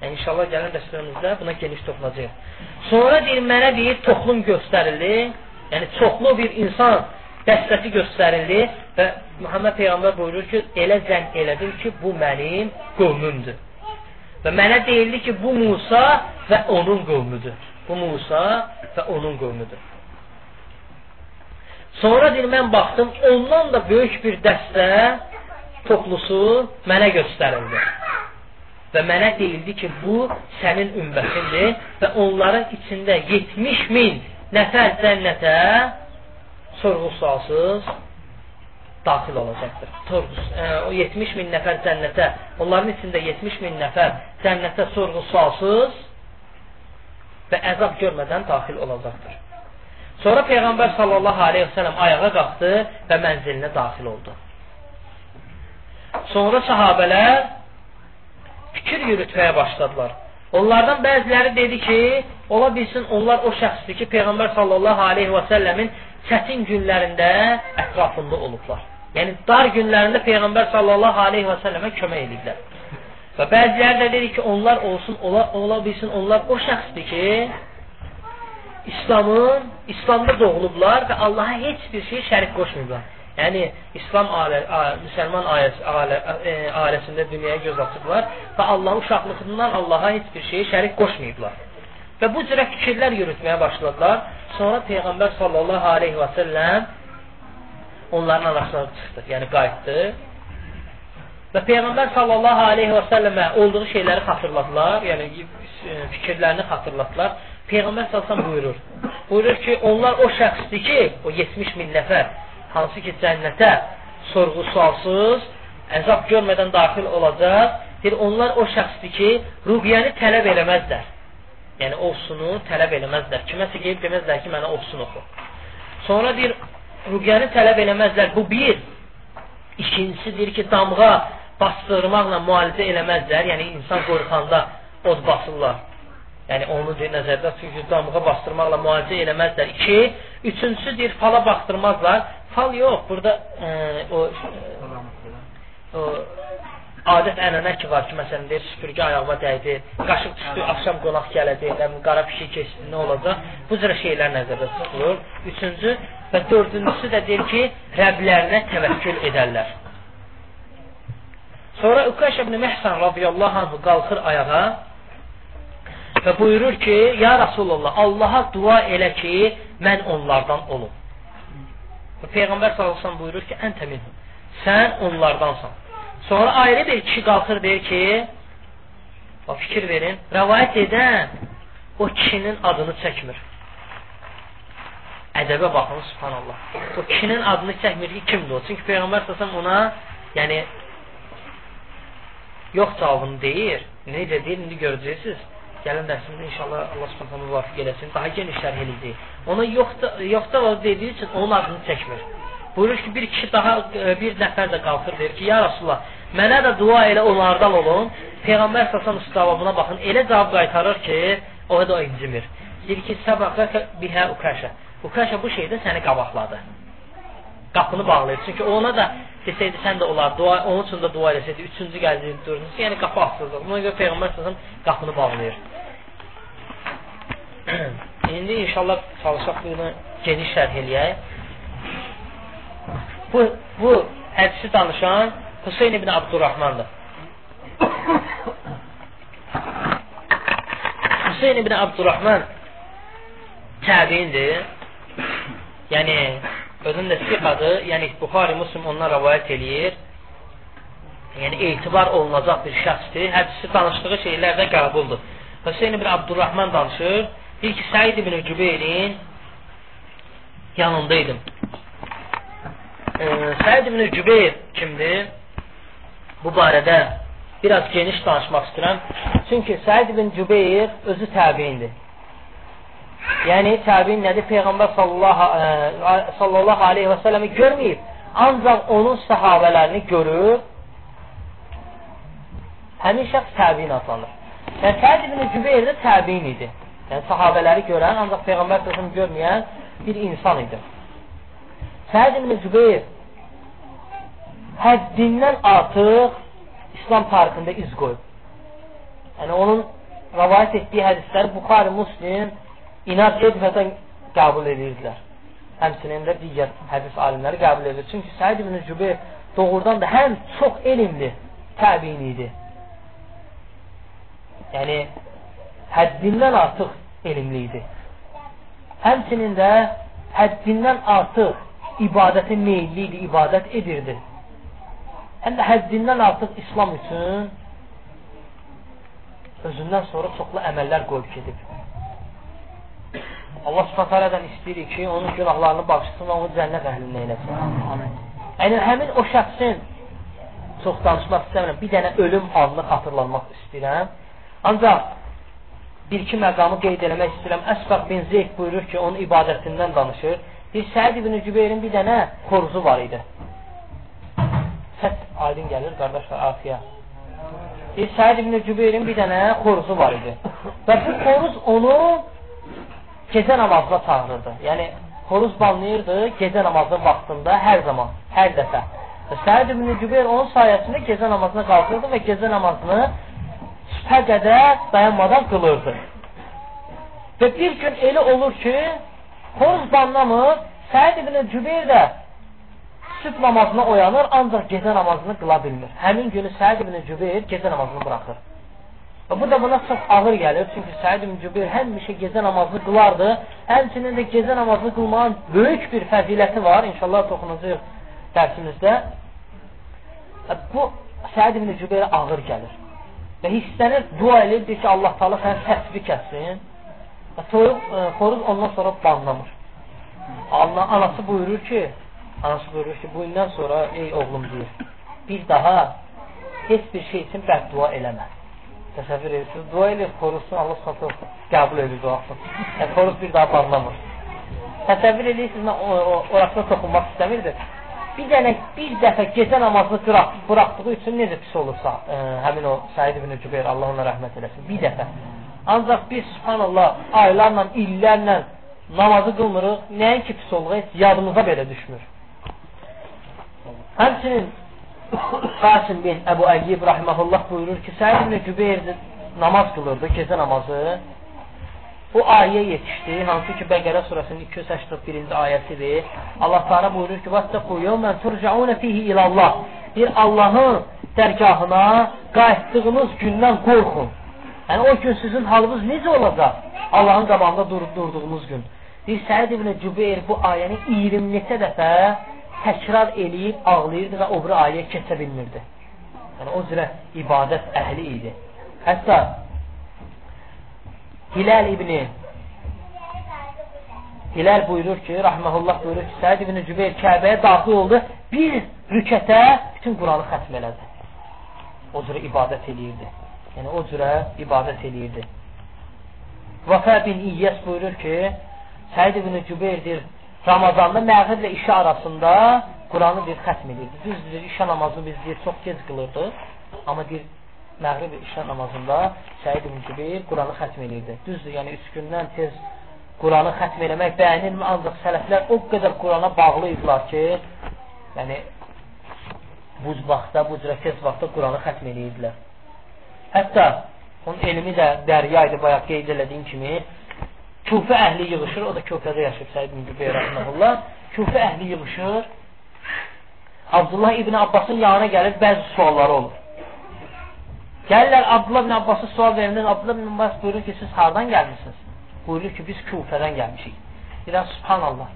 Yəni, inşallah gələn dərslərimizdə buna geniş toxunacaq. Sonra deyir, mənə deyir, toxlum göstərildi. Yəni, çoxlu bir insan dəstəsi göstərildi və Muhammed Peyğəmbər buyurur ki, elə zənn elədim ki, bu mənim qövmümdür. Və mənə deyildi ki, bu Musa və onun qövmüdür. Bu Musa və onun qövmüdür. Sonra deyir, mən baxdım, ondan da böyük bir dəstə toplusu mənə göstərildi. Və mənə deyildi ki, bu sənin ümmətindir və onların içində 70 min nəfər cənnətə sorğu sualsız daxil olacaqdır. Torgus, e, o 70 min nəfər cənnətə, onların içində 70 min nəfər cənnətə sorğu sualsız və əzab görmədən daxil olacaqdır. Sonra Peyğəmbər sallallahu aleyhi və sələm ayağa qalxdı və mənzilinə daxil oldu. Sonra sahabələr fikir yürütməyə başladılar. Onlardan bəziləri dedi ki, ola bilsin onlar o şəxsdir ki, Peyğəmbər sallallahu aleyhi və səlləmin çətin günlərində ətrafında olublar. Yəni dar günlərində Peyğəmbər sallallahu aleyhi və səlləmə kömək ediblər. Və bəziləri də dedi ki, onlar olsun, ola, ola bilsin, onlar o şəxsdir ki, İslamın, İslamda doğulublar və Allaha heç bir şey şərik qoşmayıblar. Yəni İslam ailə, ailə müsəlman ailəsi, ailə, e, ailəsində dünyaya göz açıblar və Allah uşaqlığından Allaha heç bir şeyi şərik qoşmayıblar. Və bu cürə fikirlər yürütməyə başladılar. Sonra Peyğəmbər sallallahu aleyhi və səlləm onların arasına çıxdı, yəni qayıtdı. Və Peyğəmbər sallallahu aleyhi və səlləmə olduğu şeyləri xatırladılar, yəni e, fikirlərini xatırladılar. Peyğəmbər sallallahu buyurur. Buyurur ki, onlar o şəxsdir ki, o 70 min nəfər hansı ki cənnətə sorğu sualsız, əzab görmədən daxil olacaq. Deyir, onlar o şəxsdir ki, ruhiyyəni tələb eləməzlər. Yəni, olsunu tələb eləməzlər. Kiməsə qeyib deməzlər ki, mənə olsun oxu. Sonra deyir, ruhiyyəni tələb eləməzlər. Bu bir. İkincisi deyir ki, damğa bastırmaqla müalicə eləməzlər. Yəni, insan qorxanda od basırlar. Yəni onu nəzərdə çünki damğa bastırmaqla müalicə eləməzlər. 2. Üçüncüsü deyir fala baxdırmazlar. Fal yox, burada e, o o adət ənənə ki var ki, məsələn deyir, süpürgə ayağıma dəydi, qaşıq düşdü, axşam qonaq gələcək, qara pişik keçdi, nə olacaq? Bu cür şeylər nəzərdə tutulur. Üçüncü və dördüncüsü də deyir ki, Rəblərinə təvəkkül edərlər. Sonra Üqaş ibn Məhsan radiyallahu anhu qalxır ayağa və buyurur ki, Ya Rasulullah, Allaha dua elə ki, mən onlardan olum. Və Peyğəmbər sallallahu buyurur ki, əntə minhum. Sən onlardansan. Sonra ayrı bir kişi qalxır deyir ki, o fikir verin, rəvayət edən o kişinin adını çəkmir. Ədəbə baxın, subhanallah. O kişinin adını çəkmir ki, kimdir o? Çünki Peyğəmbər sallallahu ona, yəni yox cavabını deyir. Necə deyir, indi görəcəksiniz. Gəlin dərsimizdə inşallah Allah Subhanahu müvafiq eləsin. Daha geniş şərh eləyəcək. Ona yoxda yoxda o dediyi üçün onun adını çəkmir. Buyurur ki, bir kişi daha e, bir nəfər də qalxır deyir ki, ya Rasulullah, mənə də dua elə onlardan olun. Peyğəmbər əleyhi cavabına baxın. Elə cavab qaytarır ki, o da incimir. Deyir ki, səbəqə bihə ukaşa. Ukaşa bu şeydə səni qabaqladı. Qapını bağlayır. Çünki ona da desəydi sən də olar, dua, onun üçün də dua eləsəydi, üçüncü gəldi, dördüncü, yəni qapı açıldı. Buna görə Peyğəmbər sallallahu qapını bağlayır. İndi inşallah çalışaq bunu geniş şərh eləyək. Bu, bu hədisi danışan Hüseyin ibn Abdurrahmandır. Hüseyin ibn Abdurrahman təbiindir. Yəni, özün də siqadır. Yəni, Buxari Muslim ondan rəvayət eləyir. Yəni, etibar olunacaq bir şəxsdir. Hədisi danışdığı şeylər də qəbuldur. Hüseyin ibn Abdurrahman danışır. Deyir ki, Səid ibn Cübeyrin yanındaydım. Ee, Səid ibn Cübeyr kimdir? Bu barədə biraz geniş danışmaq istəyirəm. Çünki Səid ibn Cübeyr özü təbiindir. Yəni təbiin nədir? Peyğəmbər sallallahu, ə, e, sallallahu aleyhi və səlləmi görməyib. Ancaq onun səhabələrini görüb həmin şəxs təbiin adlanır. Yəni Səid ibn Cübeyr də təbiin idi. Yəni sahabələri görən, ancaq Peyğəmbər sözünü görməyən bir insan idi. Səid ibn Cübeyr həddindən artıq İslam tarixində iz qoyub. Yəni onun rəvayət etdiyi hədisləri Buxari, Muslim inat etmədən qəbul edirdilər. Həmçinin də digər hədis alimləri qəbul edir. Çünki Səid ibn Cübeyr doğrudan da həm çox elmli təbiin idi. Yəni həddindən artıq elmli idi. Həmçinin də həddindən artıq ibadətə meyilli idi, ibadət edirdi. Həm də həddindən artıq İslam üçün özündən sonra çoxlu əməllər qoyub gedib. Allah subhanələdən istəyir ki, onun günahlarını bağışlasın və onu cənnət əhlindən eləsin. Yəni, həmin o şəxsin çox danışmaq istəmirəm, bir dənə ölüm halını xatırlanmaq istəyirəm. Ancaq bir-iki məqamı qeyd eləmək istəyirəm. Əsbaq bin Zeyd buyurur ki, onun ibadətindən danışır. Bir Səid ibn Cübeyrin bir dənə xoruzu var idi. Səs aydın gəlir, qardaşlar, arxaya. Bir Səid ibn Cübeyrin bir dənə xoruzu var idi. Və bu xoruz onu gecə namazına çağırırdı. Yəni, xoruz banlayırdı gecə namazının vaxtında hər zaman, hər dəfə. Və Səid ibn Cübeyr onun sayəsində gecə namazına qalxırdı və gecə namazını sübhə qədər dayanmadan qılırdı. Və bir gün elə olur ki, xoruz banlamır, Səid ibn Cübeyr də sübh namazına oyanır, ancaq gecə namazını qıla bilmir. Həmin günü Səid ibn Cübeyr gecə namazını buraxır. Və bu da buna çox ağır gəlir. Çünki Səid ibn Cübeyr həmişə gecə namazını qılardı. Həmçinin də gecə namazını qılmağın böyük bir fəziləti var. İnşallah toxunacaq dərsimizdə. Bu Səid ibn Cübeyrə ağır gəlir. Və hissənir, dua edir, deyir ki, Allah taala səni səsbi kəssin. Toyuq, e, xoruz ondan sonra banlamır. Allah, anası buyurur ki, Anası buyurur ki, bu gündən sonra ey oğlum deyir, bir daha heç bir şey üçün bəddua eləmə. Təsəvvür edirsiniz, dua eləyir, xorusun, Allah satır, qəbul edir duasını. Yəni, xoruz bir daha bağlamır. Təsəvvür edirsiniz, orasına toxunmaq istəmirdim. Bir dənə, bir dəfə gecə namazını qıraq, buraxdığı üçün necə pis olursa, ə, e, həmin o Said ibn Cübeyr, Allah ona rəhmət eləsin, bir dəfə. Ancaq biz, subhanallah, aylarla, illərlə namazı qılmırıq, nəinki pis heç yadımıza belə düşmür. Həmçinin Qasim bin Əbu Əyyib rahiməhullah buyurur ki, Səid ibn Cübeyr namaz qılırdı, gecə namazı. Bu ayə yetişdi, hansı ki Bəqərə surəsinin 281-ci ayəsidir. Allah Teala buyurur ki: "Vəttəqu yawman turcaun fihi ila Allah." Bir Allahın dərgahına qayıtdığınız gündən qorxun. Yəni o gün sizin halınız necə olacaq? Allahın qabağında dur durduğunuz gün. Bir Səid ibn Cübeyr bu ayəni 20 neçə dəfə təkrar eləyib ağlayırdı və o biri ayə keçə bilmirdi. Yəni o cürə ibadət əhli idi. Hətta Hilal ibni Hilal buyurur ki, rahməhullah buyurur ki, Səid ibn Cübeyr Kəbəyə daxil oldu, bir rükətə bütün Quranı xətm elədi. O cürə ibadət eləyirdi. Yəni o cürə ibadət eləyirdi. Vəfə bin İyyəs buyurur ki, Səid ibn Cübeyrdir, Ramazanda məğriblə işə arasında Quranı bir xətm edirdi. Düzdür, işə namazını biz deyir, çox gec qılırdıq. Amma deyir, məğrib işə namazında Səid ibn Cübeyr Quranı xətm edirdi. Düzdür, yəni üç gündən tez Quranı xətm eləmək bəyənilmir, ancaq sələflər o qədər Qurana bağlı idilər ki, yəni bu vaxtda, bu cürə tez vaxtda Quranı xətm edirdilər. Hətta onun elmi də dərya idi, bayaq qeyd elədiyim kimi, Kufə əhli yığışır, o da Kufədə yaşayıb Səid ibn Cübeyr rəhməhullah. Kufə əhli yığışır. Abdullah ibn Abbasın yanına gəlir, bəzi sualları olur. Gəlirlər Abdullah ibn Abbası sual verəndə Abdullah ibn Abbas buyurur ki, siz hardan gəlmişsiniz? Buyurur ki, biz Kufədən gəlmişik. Deyirəm, subhanallah.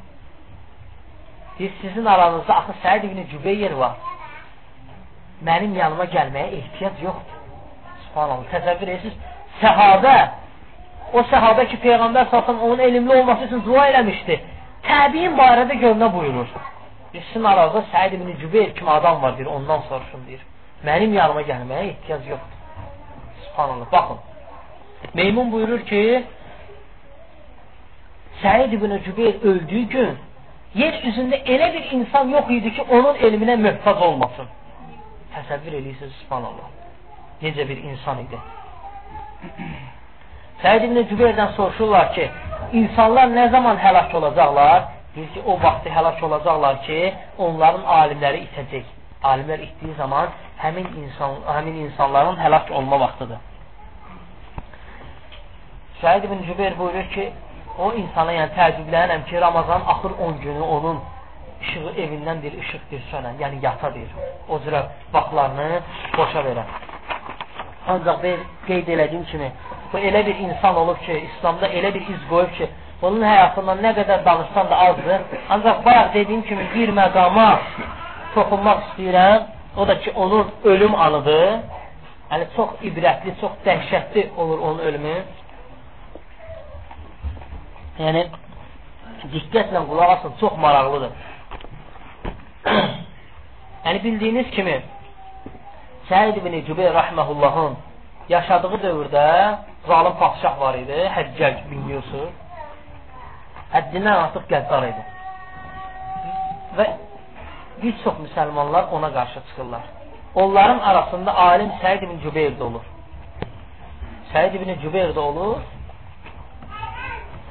Deyir, sizin aranızda axı Səid ibn Cübeyr var. Mənim yanıma gəlməyə ehtiyac yoxdur. Subhanallah. Təsəvvür edirsiniz, səhabə o səhabə ki, Peyğəmbər salsın onun elmli olması üçün dua eləmişdi. Təbiin barədə görünə buyurur. Sizin arada Səid ibn Cübeyr kimi adam var deyir, ondan soruşun deyir. Mənim yanıma gəlməyə ehtiyac yoxdur. Subhanallah, baxın. Meymun buyurur ki, Səid ibn Cübeyr öldüyü gün yer üzündə elə bir insan yox idi ki, onun elminə möhtac olmasın. Təsəvvür edirsiniz, subhanallah. Necə bir insan idi. Səid ibn Cübeyrdən soruşurlar ki, insanlar nə zaman həlak olacaqlar? Deyir ki, o vaxtı həlak olacaqlar ki, onların alimləri itəcək. Alimlər itdiyi zaman həmin, insan, həmin insanların həlak olma vaxtıdır. Səid ibn Cübeyr buyurur ki, o insana yəni təəccüblənirəm ki, Ramazan axır 10 günü onun işığı evindən bir işıq bir sönən, yəni yata deyir. O cürə vaxtlarını boşa verər. Ancaq bir qeyd elədiyim kimi, bu elə bir insan olub ki, İslamda elə bir iz qoyub ki, onun həyatından nə qədər danışsan da azdır. Ancaq bayaq dediyim kimi bir məqama toxunmaq istəyirəm. O da ki, onun ölüm anıdır. Yəni, çox ibrətli, çox dəhşətli olur onun ölümü. Yəni, diqqətlə qulaq asın, çox maraqlıdır. yəni, bildiyiniz kimi, Səid ibn Cübeyr rəhməhullahın yaşadığı dövrdə zalim padşah var idi, Həccac bin Yusuf. Həddindən artıq qəddar idi. Və bir çox müsəlmanlar ona qarşı çıxırlar. Onların arasında alim Səid ibn Cübeyr də olur. Səid ibn Cübeyr də olur.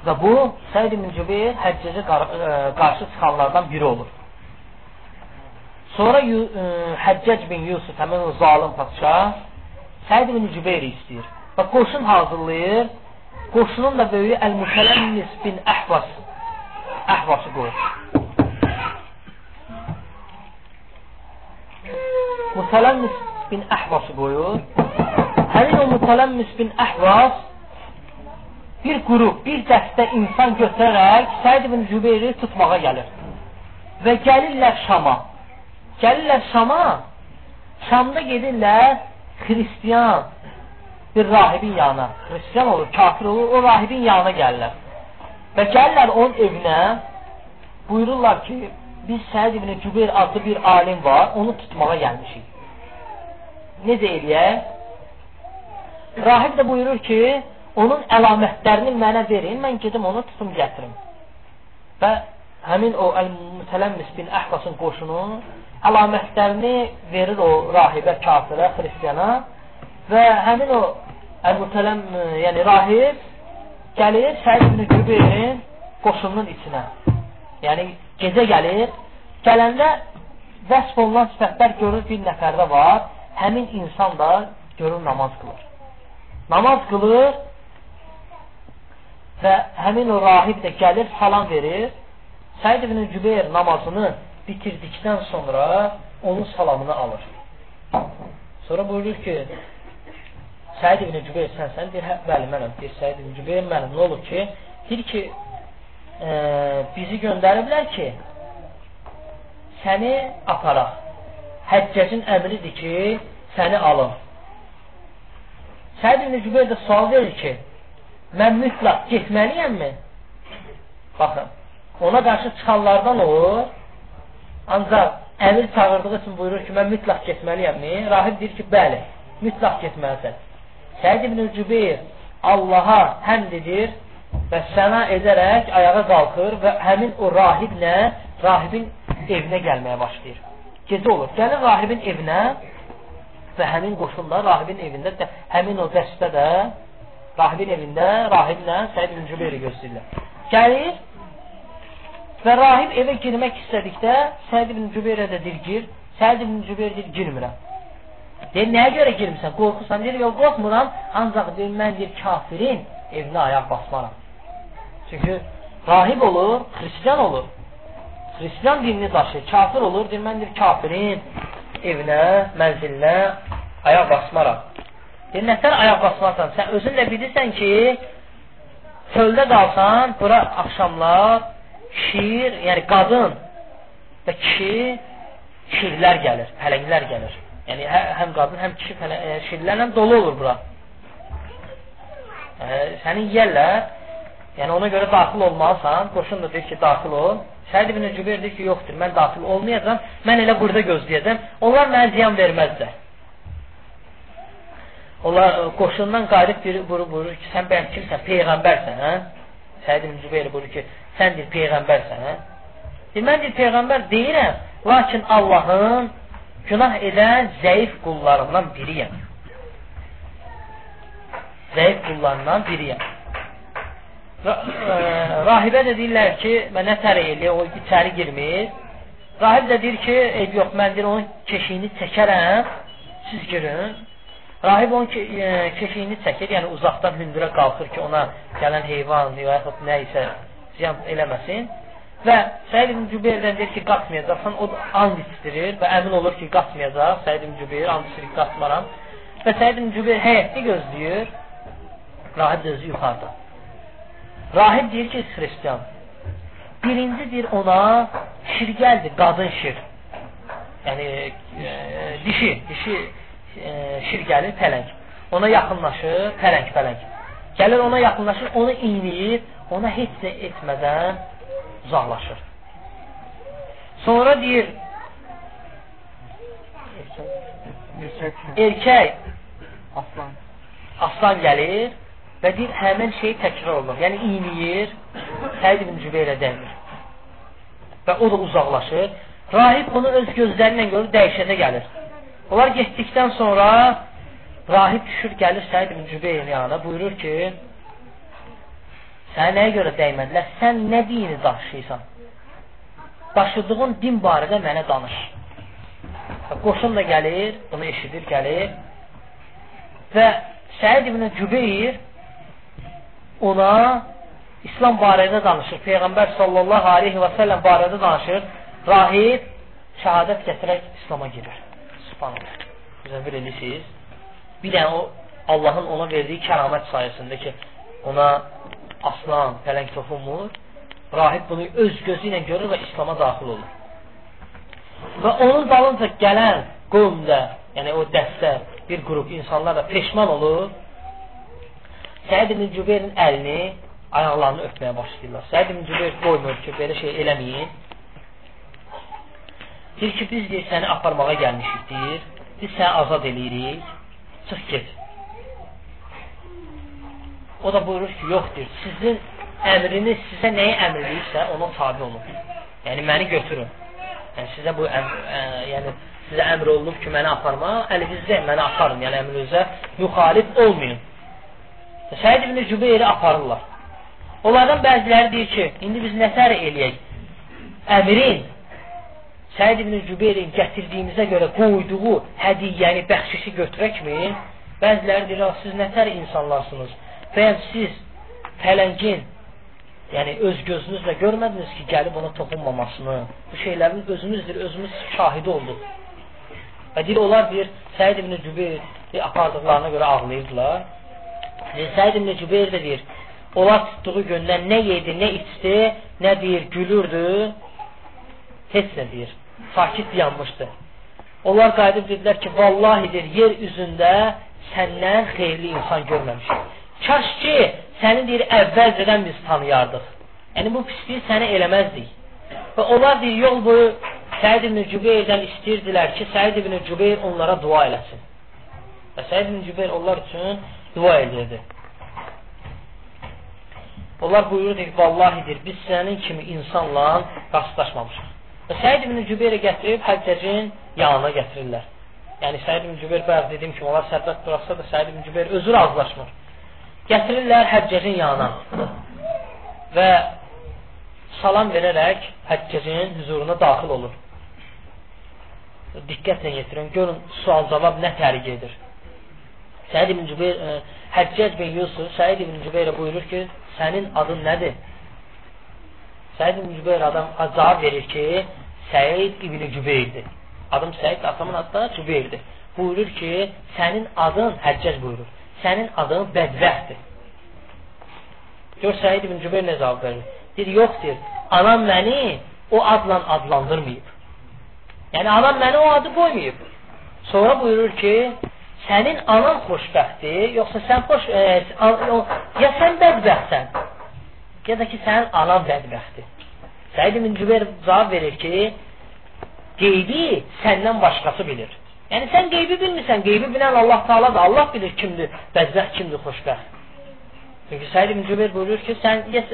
Və bu, Səid ibn Cübeyr həccəcə e, qarşı çıxanlardan biri olur. Sonra e, Həccac bin Yusuf, həmin o zalim padşah, Səid ibn Cübeyri istəyir. Və qoşun hazırlayır. Qoşunun da böyüyü Əl-Müsələmnis bin Əhvas. Əhvası qoyur. Müsələmmis bin Əhvası qoyur. Həmin o Müsələmmis bin Əhvas bir qrup, bir dəstə insan götürərək Səid ibn Cübeyri tutmağa gəlir. Və gəlirlər Şama. Gəlirlər Şama. Şamda gedirlər Xristiyan bir rahibin yanına. Xristiyan olur, kafir olur, o rahibin yanına gəlirlər. Və gəlirlər onun evinə, buyururlar ki, biz Səid ibn Cübeyr adlı bir alim var, onu tutmağa gəlmişik. Necə eləyək? Rahib də buyurur ki, onun əlamətlərini mənə verin, mən gedim onu tutum gətirim. Və həmin o Əl-Mütələmmis bin Əhvasın qoşunu əlamətlərini verir o rahibə, kafirə, xristiyana və həmin o Əl-Mütələm, yəni rahib gəlir Səid ibn Cübeyrin qoşunun içinə. Yəni gecə gəlir, gələndə vəsf olunan sifətlər görür bir nəfərdə var, həmin insan da görür namaz qılır. Namaz qılır və həmin o rahib də gəlir, salam verir. Səid ibn Cübeyr namazını bitirdikdən sonra onun salamını alır. Sonra buyurur ki, Səid ibn Cübeyr sənsən? Deyir, hə, bəli, mənəm. Deyir, Səid ibn Cübeyr mənim. Nə olur ki, deyir ki, e, bizi göndəriblər ki, səni aparaq. Həccəcin əmridir ki, səni alın. Səid ibn Cübeyr də sual verir ki, mən mütləq getməliyəmmi? Baxın, ona qarşı çıxanlardan olur, ancaq əmir çağırdığı üçün buyurur ki, mən mütləq getməliyəmmi? Rahib deyir ki, bəli, mütləq getməlisən. Səid ibn Cübeyr Allaha həmd edir və səna edərək ayağa qalxır və həmin o rahiblə rahibin evinə gəlməyə başlayır. Gecə olur. Gəlir rahibin evinə və həmin qoşunlar rahibin evində də həmin o dəstə də rahibin evində rahiblə Səid ibn Cübeyri gözləyirlər. Gəlir və rahib evə girmək istədikdə Səid ibn Cübeyrə də deyir gir. Səid ibn Cübeyr deyir girmirəm. Deyir, nəyə görə girmirsən? Qorxursan? Deyir, yox, qorxmuram. Ancaq deyir, mən deyir, kafirin evinə ayaq basmaram. Çünki rahib olur, xristiyan olur. Xristiyan dinini daşıyır, kafir olur. Deyir, mən deyir, kafirin evinə, mənzilinə ayaq basmaram. Deyir, nətər ayaq basmasan? Sən özün də bilirsən ki, çöldə qalsan, bura axşamlar şir, yəni qadın və kişi şirlər gəlir, pələnglər gəlir. Yəni hə, həm qadın, həm kişi pələ, e, şirlərlə dolu olur bura. E, səni yeyərlər. Yəni ona görə daxil olmalısan. Qoşun da deyir ki, daxil ol. Səid ibn Cübeyr deyir ki, yoxdur, mən daxil olmayacam. Mən elə burada gözləyəcəm. Onlar mənə ziyan verməzlər. Onlar qoşundan qayıdıb biri buyurur, buyurur ki, sən bəyəm kimsən? Peyğəmbərsən, hə? Səid ibn Cübeyr buyurur ki, sən deyir peyğəmbərsən, hə? Deyir, mən deyir peyğəmbər deyirəm, lakin Allahın günah edən zəif qullarından biriyəm. Zəif qullarından biriyəm. Rahibə də deyirlər ki, mən nə tərə eləyək, o içəri girmir. Rahib də deyir ki, ey yox, mən deyir, onun keşiyini çəkərəm, siz girin. Rahib onun e, keşiyini çəkir, yəni uzaqdan hündürə qalxır ki, ona gələn heyvan yaxud nə isə ziyan eləməsin. Və Səid ibn Cübeyrdən deyir ki, qaçmayacaqsan, o and istirir və əmin olur ki, qaçmayacaq. Səid ibn Cübeyr and istirir, qaçmaram. Və Səid ibn Cübeyr həyətdə gözləyir. Rahib özü yuxarıda. Rahib deyir ki, xristiyan. Birinci deyir ona şirgəldir, qadın şir. Yəni e, dişi, dişi e, şir gəlir, pələng. Ona yaxınlaşır, pələng, pələng. Gəlir ona yaxınlaşır, onu iyniyir, ona heç nə etmədən uzaqlaşır. Sonra deyir, erkək aslan. aslan gəlir və deyir, həmən şey təkrar olunur. Yəni, iyniyir, Səid ibn Cübeyrə dəmir. Və o da uzaqlaşır. Rahib bunu öz gözləri ilə görür, dəhşətə gəlir. Onlar getdikdən sonra rahib düşür, gəlir Səid ibn Cübeyrin yanına, buyurur ki, Sənə nəyə görə dəymədilər? Sən nə dini daşıyırsan? Daşıdığın din barədə mənə danış. Qoşun da gəlir, bunu eşidir, gəlir və Səid ibn Cübeyr ona İslam barədə danışır. Peyğəmbər sallallahu aleyhi və səlləm barədə danışır. Rahib şəhadət gətirək İslama girir. Subhanallah. Müzəvvir edirsiniz. Bir dənə o Allahın ona verdiyi kəramət sayəsində ki, ona aslan, pələng toxunmur. Rahib bunu öz gözü ilə görür və İslama daxil olur. Və onun dalınca gələn qovmdə, yəni o dəstə, bir qrup insanlar da peşman olur. Səid ibn Cübeyrin əlini, ayaqlarını öpməyə başlayırlar. Səid ibn Cübeyr qoymur ki, belə şey eləməyin. Deyir ki, biz deyir, səni aparmağa gəlmişik, deyir. Biz səni azad eləyirik. Çıx get. O da buyurur ki, yoxdur. Sizin əmriniz sizə nəyi əmr edirsə, ona tabi olun. Yəni məni götürün. Yəni sizə bu əmr, ə, yəni sizə əmr olunub ki, məni aparma, əlinizdə məni aparın. Yəni əmrinizə müxalif olmayın. Səid ibn Cübeyri aparırlar. Onlardan bəziləri deyir ki, indi biz nətər eləyək? Əmrin Səid ibn Cübeyrin gətirdiyimizə görə qoyduğu hədiyyəni, bəxşişi götürəkmi? Bəziləri deyir, siz nətər insanlarsınız? Bəyəm siz pələngin yəni öz gözünüzlə görmədiniz ki, gəlib ona toxunmamasını. Bu şeylərin özümüzdür, özümüz şahidi olduq. Və deyir, onlar deyir, Səid ibn Cübeyr apardıqlarına görə ağlayırdılar. Səid ibn Cübeyr də deyir, onlar tutduğu gündən nə yedi, nə içdi, nə deyir, gülürdü, heç nə deyir, sakit yanmışdı. Onlar qayıdıb dedilər ki, vallahi deyir, yer üzündə səndən xeyirli insan görməmişik. Kaş ki, səni deyir, əvvəlcədən biz tanıyardıq. Yəni, bu pisliyi səni eləməzdik. Və onlar deyir, yol boyu Səid ibn Cübeyrdən istəyirdilər ki, Səid ibn Cübeyr onlara dua eləsin. Və Səid ibn Cübeyr onlar üçün dua edirdi. Onlar buyurur ki, vallahidir, biz sənin kimi insanla rastlaşmamışıq. Və Səid ibn Cübeyrə gətirib həccəcin yanına gətirirlər. Yəni Səid ibn Cübeyr bəzi dediyim kimi, onlar sərbəst duraqsa da Səid ibn Cübeyr özü razılaşmır gətirirlər həccəcin yanına və salam verərək həccəcin huzuruna daxil olur. Diqqətlə yetirin, görün sual-cavab nə tərik edir. Səid ibn Cübeyr, ə, e, Həccac bin Yusuf Səid ibn Cübeyrə buyurur ki, sənin adın nədir? Səid ibn Cübeyr adam cavab verir ki, Səid ibn Cübeyrdir. Adım Səid, atamın adı da Cübeyrdir. Buyurur ki, sənin adın Həccac buyurur sənin adın bədbəxtdir. Gör Səid ibn Cübeyr nə cavab verir? Deyir, yox deyir, anam məni o adla adlandırmayıb. Yəni, anam məni o adı qoymayıb. Sonra buyurur ki, sənin anan xoşbəxtdir, yoxsa sən xoş, e, ya sən bədbəxtsən, ya da ki, sənin anan bədbəxtdir. Səid ibn Cübeyr cavab verir ki, qeybi səndən başqası bilir. Yəni sən qeybi bilmirsən, qeybi bilən Allah Taaladır. Allah bilir kimdir bədbəxt, kimdir xoşbəxt. Çünki Səid ibn Cübeyr buyurur ki, sən ya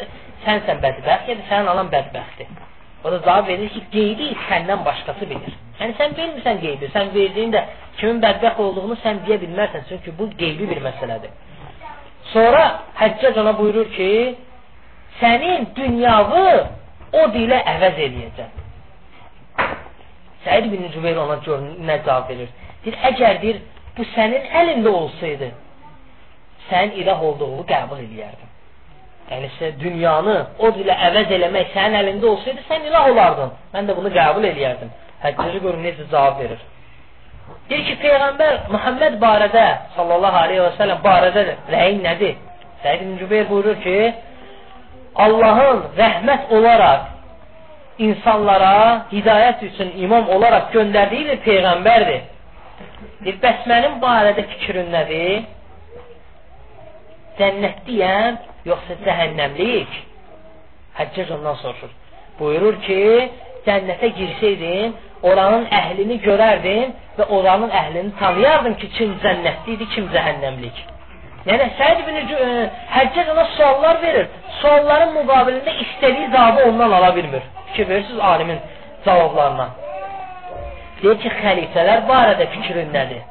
sənsən bədbəxt, ya da sənin anan bədbəxtdir. O da cavab verir ki, qeybi səndən başqası bilir. Yəni sən bilmirsən qeybi, sən verdiyin də kimin bədbəxt olduğunu sən deyə bilmərsən, çünki bu qeybi bir məsələdir. Sonra Həccac ona buyurur ki, sənin dünyağı o dilə əvəz eləyəcək. Səid bin Cübeyr ona gör nə cavab verir. Deyir, əgər deyir, bu sənin əlində olsaydı, sənin ilah olduğunu qəbul edərdim. Yəni, sən dünyanı o dilə əvəz eləmək sənin əlində olsaydı, sən ilah olardın. Mən də bunu qəbul edərdim. Həccəcə görün necə cavab verir. Deyir ki, Peyğəmbər Muhammed barədə, sallallahu aleyhi və səlləm barədə rəyin nədir? Səid ibn Cübeyr buyurur ki, Allahın rəhmət olaraq insanlara hidayət üçün imam olaraq göndərdiyi bir peyğəmbərdir. Deyir, bəs mənim barədə fikrin nədir? Cənnətliyəm, yoxsa cəhənnəmlik? Həccac ondan soruşur. Buyurur ki, cənnətə girsəydim, oranın əhlini görərdim və oranın əhlini tanıyardım ki, kim cənnətli idi, kim cəhənnəmlik. Yəni Səid ibn Həccac ona suallar verir. Sualların müqabilində istədiyi cavabı ondan ala bilmir. Fikir verirsiniz alimin cavablarına. Deyir ki, xəlifələr barədə fikrin nədir?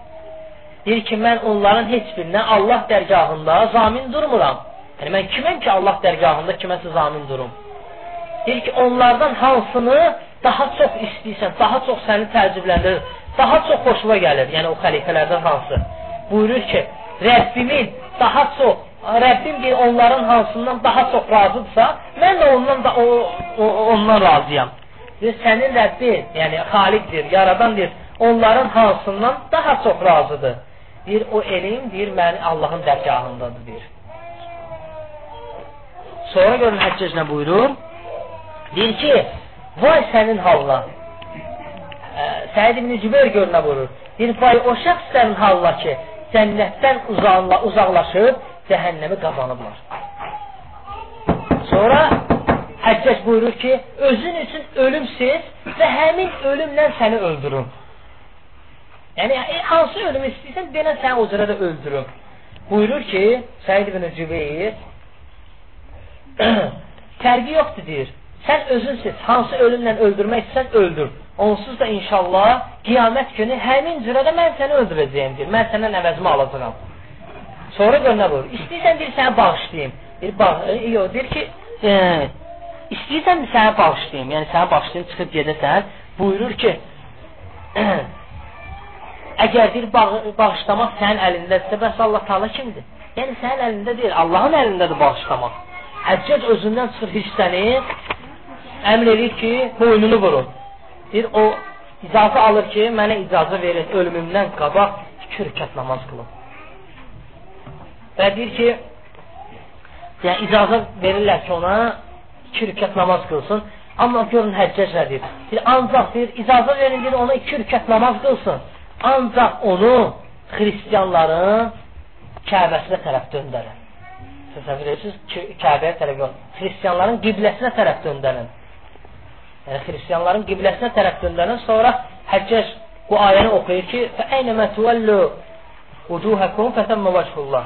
Deyir ki, mən onların heç birinə Allah dərgahında zamin durmuram. Yəni, mən kiməm ki, Allah dərgahında kiməsə zamin durum? Deyir ki, onlardan hansını daha çox istəyirsən, daha çox səni təəccübləndirir, daha çox xoşuna gəlir, yəni o xəlifələrdən hansı? Buyurur ki, Rəbbimin daha çox, Rəbbim deyir, onların hansından daha çox razıdırsa, mən də ondan da o, o, ondan razıyam. Deyir, sənin Rəbbin, yəni xaliqdir, yaradandır, onların hansından daha çox razıdır. Deyir, o elm, deyir, məni Allahın dərgahındadır, deyir. Sonra görün Həccəc nə buyurur? Deyir ki, vay sənin halına. Səid ibn Cübeyr gör nə buyurur. Deyir, vay o şəxslərin halına ki, cənnətdən uzaqla, uzaqlaşıb cəhənnəmi qazanıblar. Sonra Həccəc buyurur ki, özün üçün ölümsiz və həmin ölümlə səni öldürün. Yəni, e, hansı ölümü istəyirsən, denə səni o cürə də öldürün. Buyurur ki, Səid ibn Cübeyr, fərqi yoxdur, deyir. Sən özünsiz, hansı ölümlə öldürmək istəsən, öldür. Onsuz da inşallah qiyamət günü həmin cürə də mən səni öldürəcəyim, deyir. Mən səndən əvəzimi alacağam. Sonra gör nə buyur? İstəyirsən, deyir, səni bağışlayayım. Deyir, bağ e, yox, deyir ki, e, istəyirsən səni bağışlayayım, yəni səni bağışlayayım, çıxıb gedəsən, buyurur ki, əgər bir bağ bağışlamaq sənin əlindədirsə, bəs Allah Taala kimdir? Yəni sənin əlində deyil, Allahın əlindədir bağışlamaq. Həccac özündən çıxır hissəni, əmr edir ki, boynunu vurun. Deyir, o icazə alır ki, mənə icazə verin, ölümümdən qabaq iki rükət namaz qılın. Və deyir ki, yəni icazə verirlər ki, ona iki rükət namaz qılsın. Amma görün həccac nə deyir? Deyir, ancaq deyir, icazə verin, deyir, ona iki rükət namaz qılsın. Ancaq onu xristiyanların Kəbəsinə tərəf döndərin. Təsəvvür edirsiniz, Kəbəyə tərəf yox. Xristiyanların qibləsinə tərəf döndərin yəni xristianların qibləsinə tərəf döndərir. Sonra Həccəc bu ayəni oxuyur ki, "Fəəynə mətuvəllu vucuhakum fətamma vəchullah."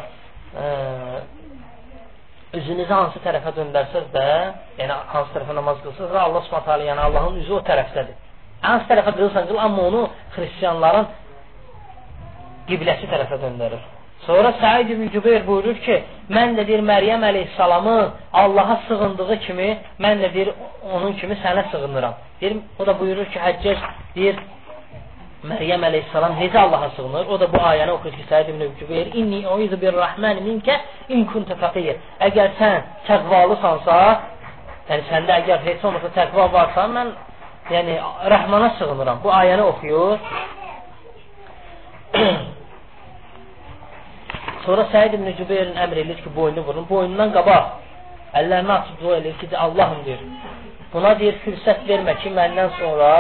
Üzünüzü hansı tərəfə döndərsəz də, yəni hansı tərəfə namaz qılsınız, Allah Subhanahu taala, yəni Allahın üzü o tərəfdədir. Hansı tərəfə qılsan qıl, amma onu xristianların qibləsi tərəfə döndərir. Sonra Səid ibn Cübeyr buyurur ki, mən də deyir Məryəm əleyhissalamın Allaha sığındığı kimi, mən də deyir onun kimi sənə sığınıram. Deyir, o da buyurur ki, Həccac deyir Məryəm əleyhissalam necə Allaha sığınır? O da bu ayəni oxuyur ki, Səid ibn Cübeyr, "İnni uizu bir-Rahman minkə in kunta faqir." Əgər sən təqvalısansa, yəni səndə əgər heç olmasa təqva varsa, mən yəni Rəhmana sığınıram. Bu ayəni oxuyur. Sonra Səid ibn Cübeyrin əmr edir ki, boynunu vurun. Boynundan qabaq əllərini açıb dua edir ki, Allahım deyir. Buna deyir, fürsət vermə ki, məndən sonra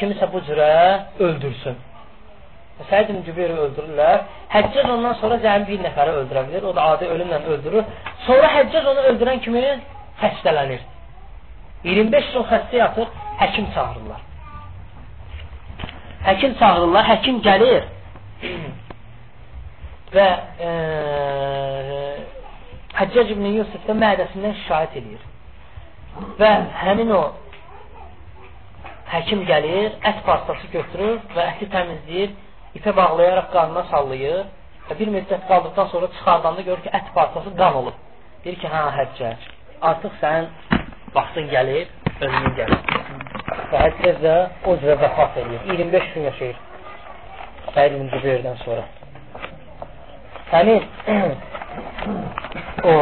kimisə bu cürə öldürsün. Səid ibn Cübeyri öldürürlər. Həccac ondan sonra cəmi bir nəfəri öldürə bilir. O da adi ölümlə öldürür. Sonra Həccac onu öldürən kimi xəstələnir. 25 gün xəstə yatır, həkim çağırırlar. Həkim çağırırlar, həkim gəlir və e, Həccac ibn Yusuf da mədəsindən şikayət edir. Və həmin o həkim gəlir, ət parçası götürür və əti təmizləyir, ipə bağlayaraq qanına sallayır və bir müddət qaldıqdan sonra çıxardanda görür ki, ət parçası qan olub. Deyir ki, hə, həccəc, artıq sənin vaxtın gəlib, ölümün gəlib. Və həccəc də o cürə vəfat edir. 25 gün yaşayır. Səid ibn Cübeyrdən sonra. Həmin o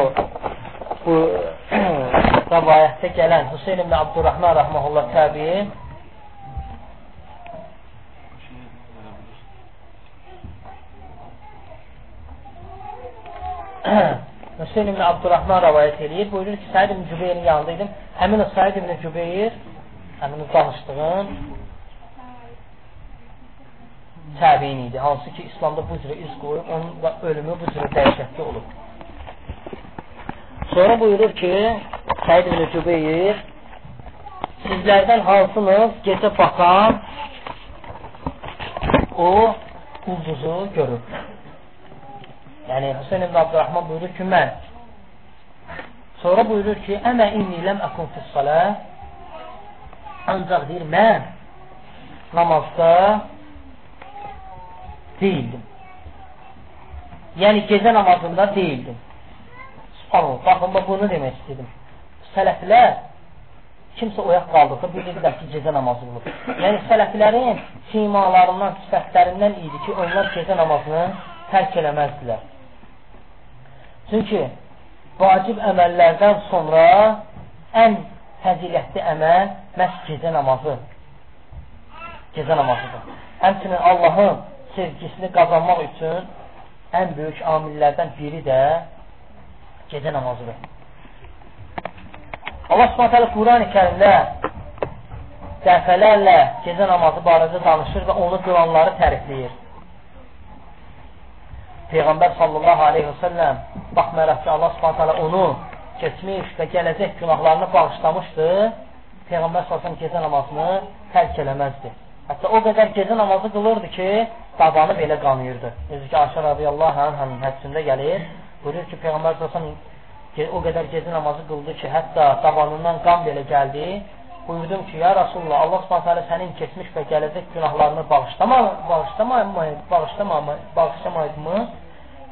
bu rəvayətdə gələn Hüseyin ibn Abdurrahman rəhməhullah təbiin Hüseyin ibn Abdurrahman rəvayət edir. Buyurur ki, Səid ibn Cübeyrin yanında idim. Həmin o Səid ibn Cübeyr, həmin o danışdığım təbiin idi. Hansı ki, İslamda bu cürə iz qoyub, onun da ölümü bu cürə dəhşətli olub. Sonra buyurur ki, Səid ibn Cübeyr, sizlərdən hansınız gecə baxan o ulduzu görür. Yəni Hüseyn ibn Abdurrahman buyurur ki, mən. Sonra buyurur ki, əmə inni ləm əkun fissələ ancaq deyir, mən namazda deyildim. Yəni gecə namazında deyildim. Anıl, baxın, bunu demək istədim. Sələflər kimsə oyaq qaldıqda bilirlər ki, gecə namazı olur. Yəni, sələflərin simalarından, sifətlərindən idi ki, onlar gecə namazını tərk eləməzdilər. Çünki vacib əməllərdən sonra ən fəzilətli əməl məhz gecə namazı. Gecə namazıdır. Həmçinin Allahın sevgisini qazanmaq üçün ən böyük amillərdən biri də gecə namazıdır. Allah subhanətələ Quran-ı kərimdə dəfələrlə gecə namazı barədə danışır və onu qılanları tərifləyir. Peyğəmbər sallallahu aleyhi və səlləm baxmayaraq ki, Allah subhanətələ onu keçmiş və gələcək günahlarını bağışlamışdı, Peyğəmbər sallallahu gecə namazını tərk eləməzdi. Hətta o qədər gecə namazı qılırdı ki, dabanı belə qanıyırdı. Necə ki, Ayşə radiyallahu anhın hədsində gəlir, buyurur ki, Peyğəmbər sallallahu o qədər gecə namazı qıldı ki, hətta dabanından qan belə gəldi, buyurdum ki, ya Rasulullah, Allah subhanətə sənin keçmiş və gələcək günahlarını bağışlama, bağışlamayıb, bağışlamayıb, bağışlamayıb mı?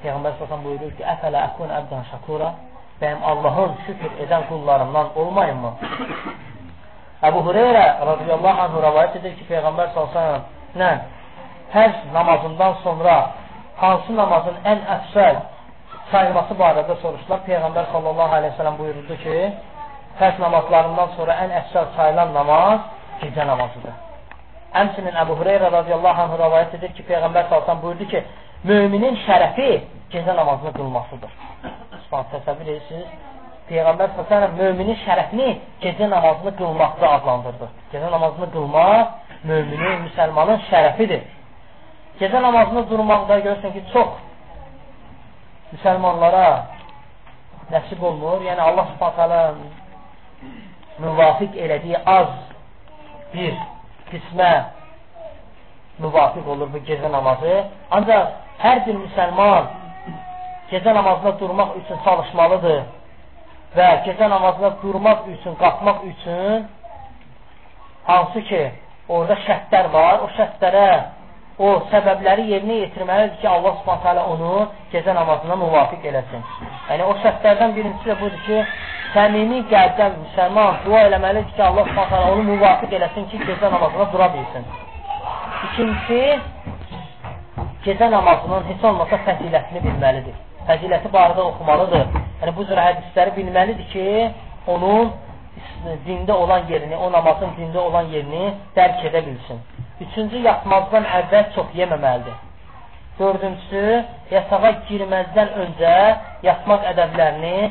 Peyğəmbər səsən buyurur ki, əfələ əkun əbdən şəkura, bəyəm Allahın şükür edən qullarından olmayın mı? Əbu Hüreyrə radiyallahu anhu rəvayət edir ki, Peyğəmbər səsən Hər namazından sonra hansı namazın ən əfsəl sayılması barədə soruşdular. Peyğəmbər sallallahu aleyhi ve sellem buyurdu ki, fərz namazlarından sonra ən əfsəl sayılan namaz gecə namazıdır. Həmçinin Əbu Hüreyrə radiyallahu anh rəvayət edir ki, Peyğəmbər salsan buyurdu ki, müminin şərəfi gecə namazını qılmasıdır. Subhan, təsəvvür edirsiniz. Peyğəmbər salsan müminin şərəfini gecə namazını qılmaqda adlandırdı. Gecə namazını qılmaq müminin, müsəlmanın şərəfidir. Gecə namazını durmaqda görürsən ki, çox müsəlmanlara nəsib olmur. Yəni Allah subhanətələ müvafiq elədiyi az bir qismə müvafiq olur bu gecə namazı. Ancaq hər bir müsəlman gecə namazına durmaq üçün çalışmalıdır və gecə namazına durmaq üçün, qalxmaq üçün hansı ki, orada şərtlər var, o şərtlərə, o səbəbləri yerinə yetirməlidir ki, Allah subhanətə onu gecə namazına müvafiq eləsin. Yəni, o şərtlərdən birincisi də budur ki, səmimi qəlbdən müsəlman dua eləməlidir ki, Allah subhanə onu müvafiq eləsin ki, gecə namazına dura bilsin. İkincisi, gecə namazının heç olmasa fəzilətini bilməlidir. Fəziləti barədə oxumalıdır. Yəni, bu cür hədisləri bilməlidir ki, onun dində olan yerini, o namazın dində olan yerini dərk edə bilsin. Üçüncü, yatmazdan əvvəl çox yeməməlidir. Dördüncüsü, yatağa girməzdən öncə yatmaq ədəblərini,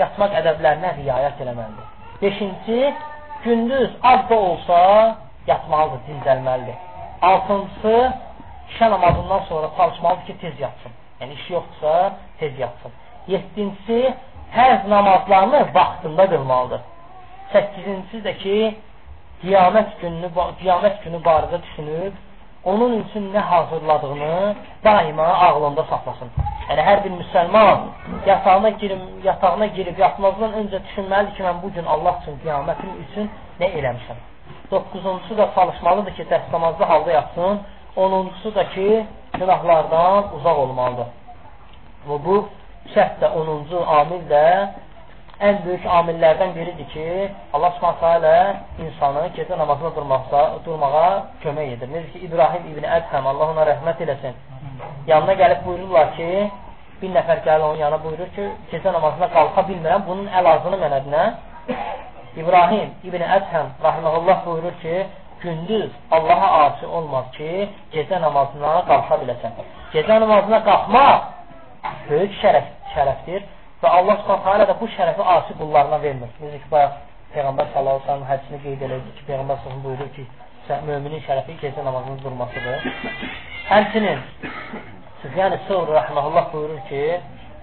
yatmaq ədəblərinə riayət eləməlidir. Beşinci, gündüz az da olsa yatmalıdır, dincəlməlidir. Altıncısı, işə namazından sonra çalışmalıdır ki, tez yatsın. Yəni, iş yoxdursa, tez yatsın. Yettincisi, hər namazlarını vaxtında qılmalıdır. Səkizincisi də ki, qiyamət gününü, qiyamət günü barədə düşünüb, onun üçün nə hazırladığını daima ağlında saxlasın. Yəni, hər bir müsəlman yatağına girib, yatağına girib yatmazdan öncə düşünməlidir ki, mən bugün Allah üçün, qiyamətim üçün nə eləmişəm. 9-uncusu da çalışmalıdır ki, dəstəmazlı halda yatsın. 10-uncusu da ki, günahlardan uzaq olmalıdır. Və bu şərt də 10-cu amil də ən böyük amillərdən biridir ki, Allah Subhanahu insanı gecə namazına durmaqda, durmağa kömək edir. Necə ki, İbrahim ibn Ədhəm, Allah ona rəhmət eləsin. Yanına gəlib buyururlar ki, bir nəfər gəlir onun yanına buyurur ki, gecə namazına qalxa bilmirəm, bunun əlazını mənə nə? İbrahim ibn Ədhəm rahiməhullah buyurur ki, gündüz Allaha asi olmaz ki, gecə namazına qalxa biləsən. Gecə namazına qalxmaq böyük şərəf, şərəfdir Və Allah subhanə də bu şərəfi asi qullarına vermir. Necə ki, bayaq Peyğəmbər sallallahu aleyhi ve hədisini qeyd elədi ki, Peyğəmbər sallallahu buyurur ki, müminin şərəfi gecə namazının durmasıdır. Həmçinin Süfyan-ı Sıvr rəhməhullah buyurur ki,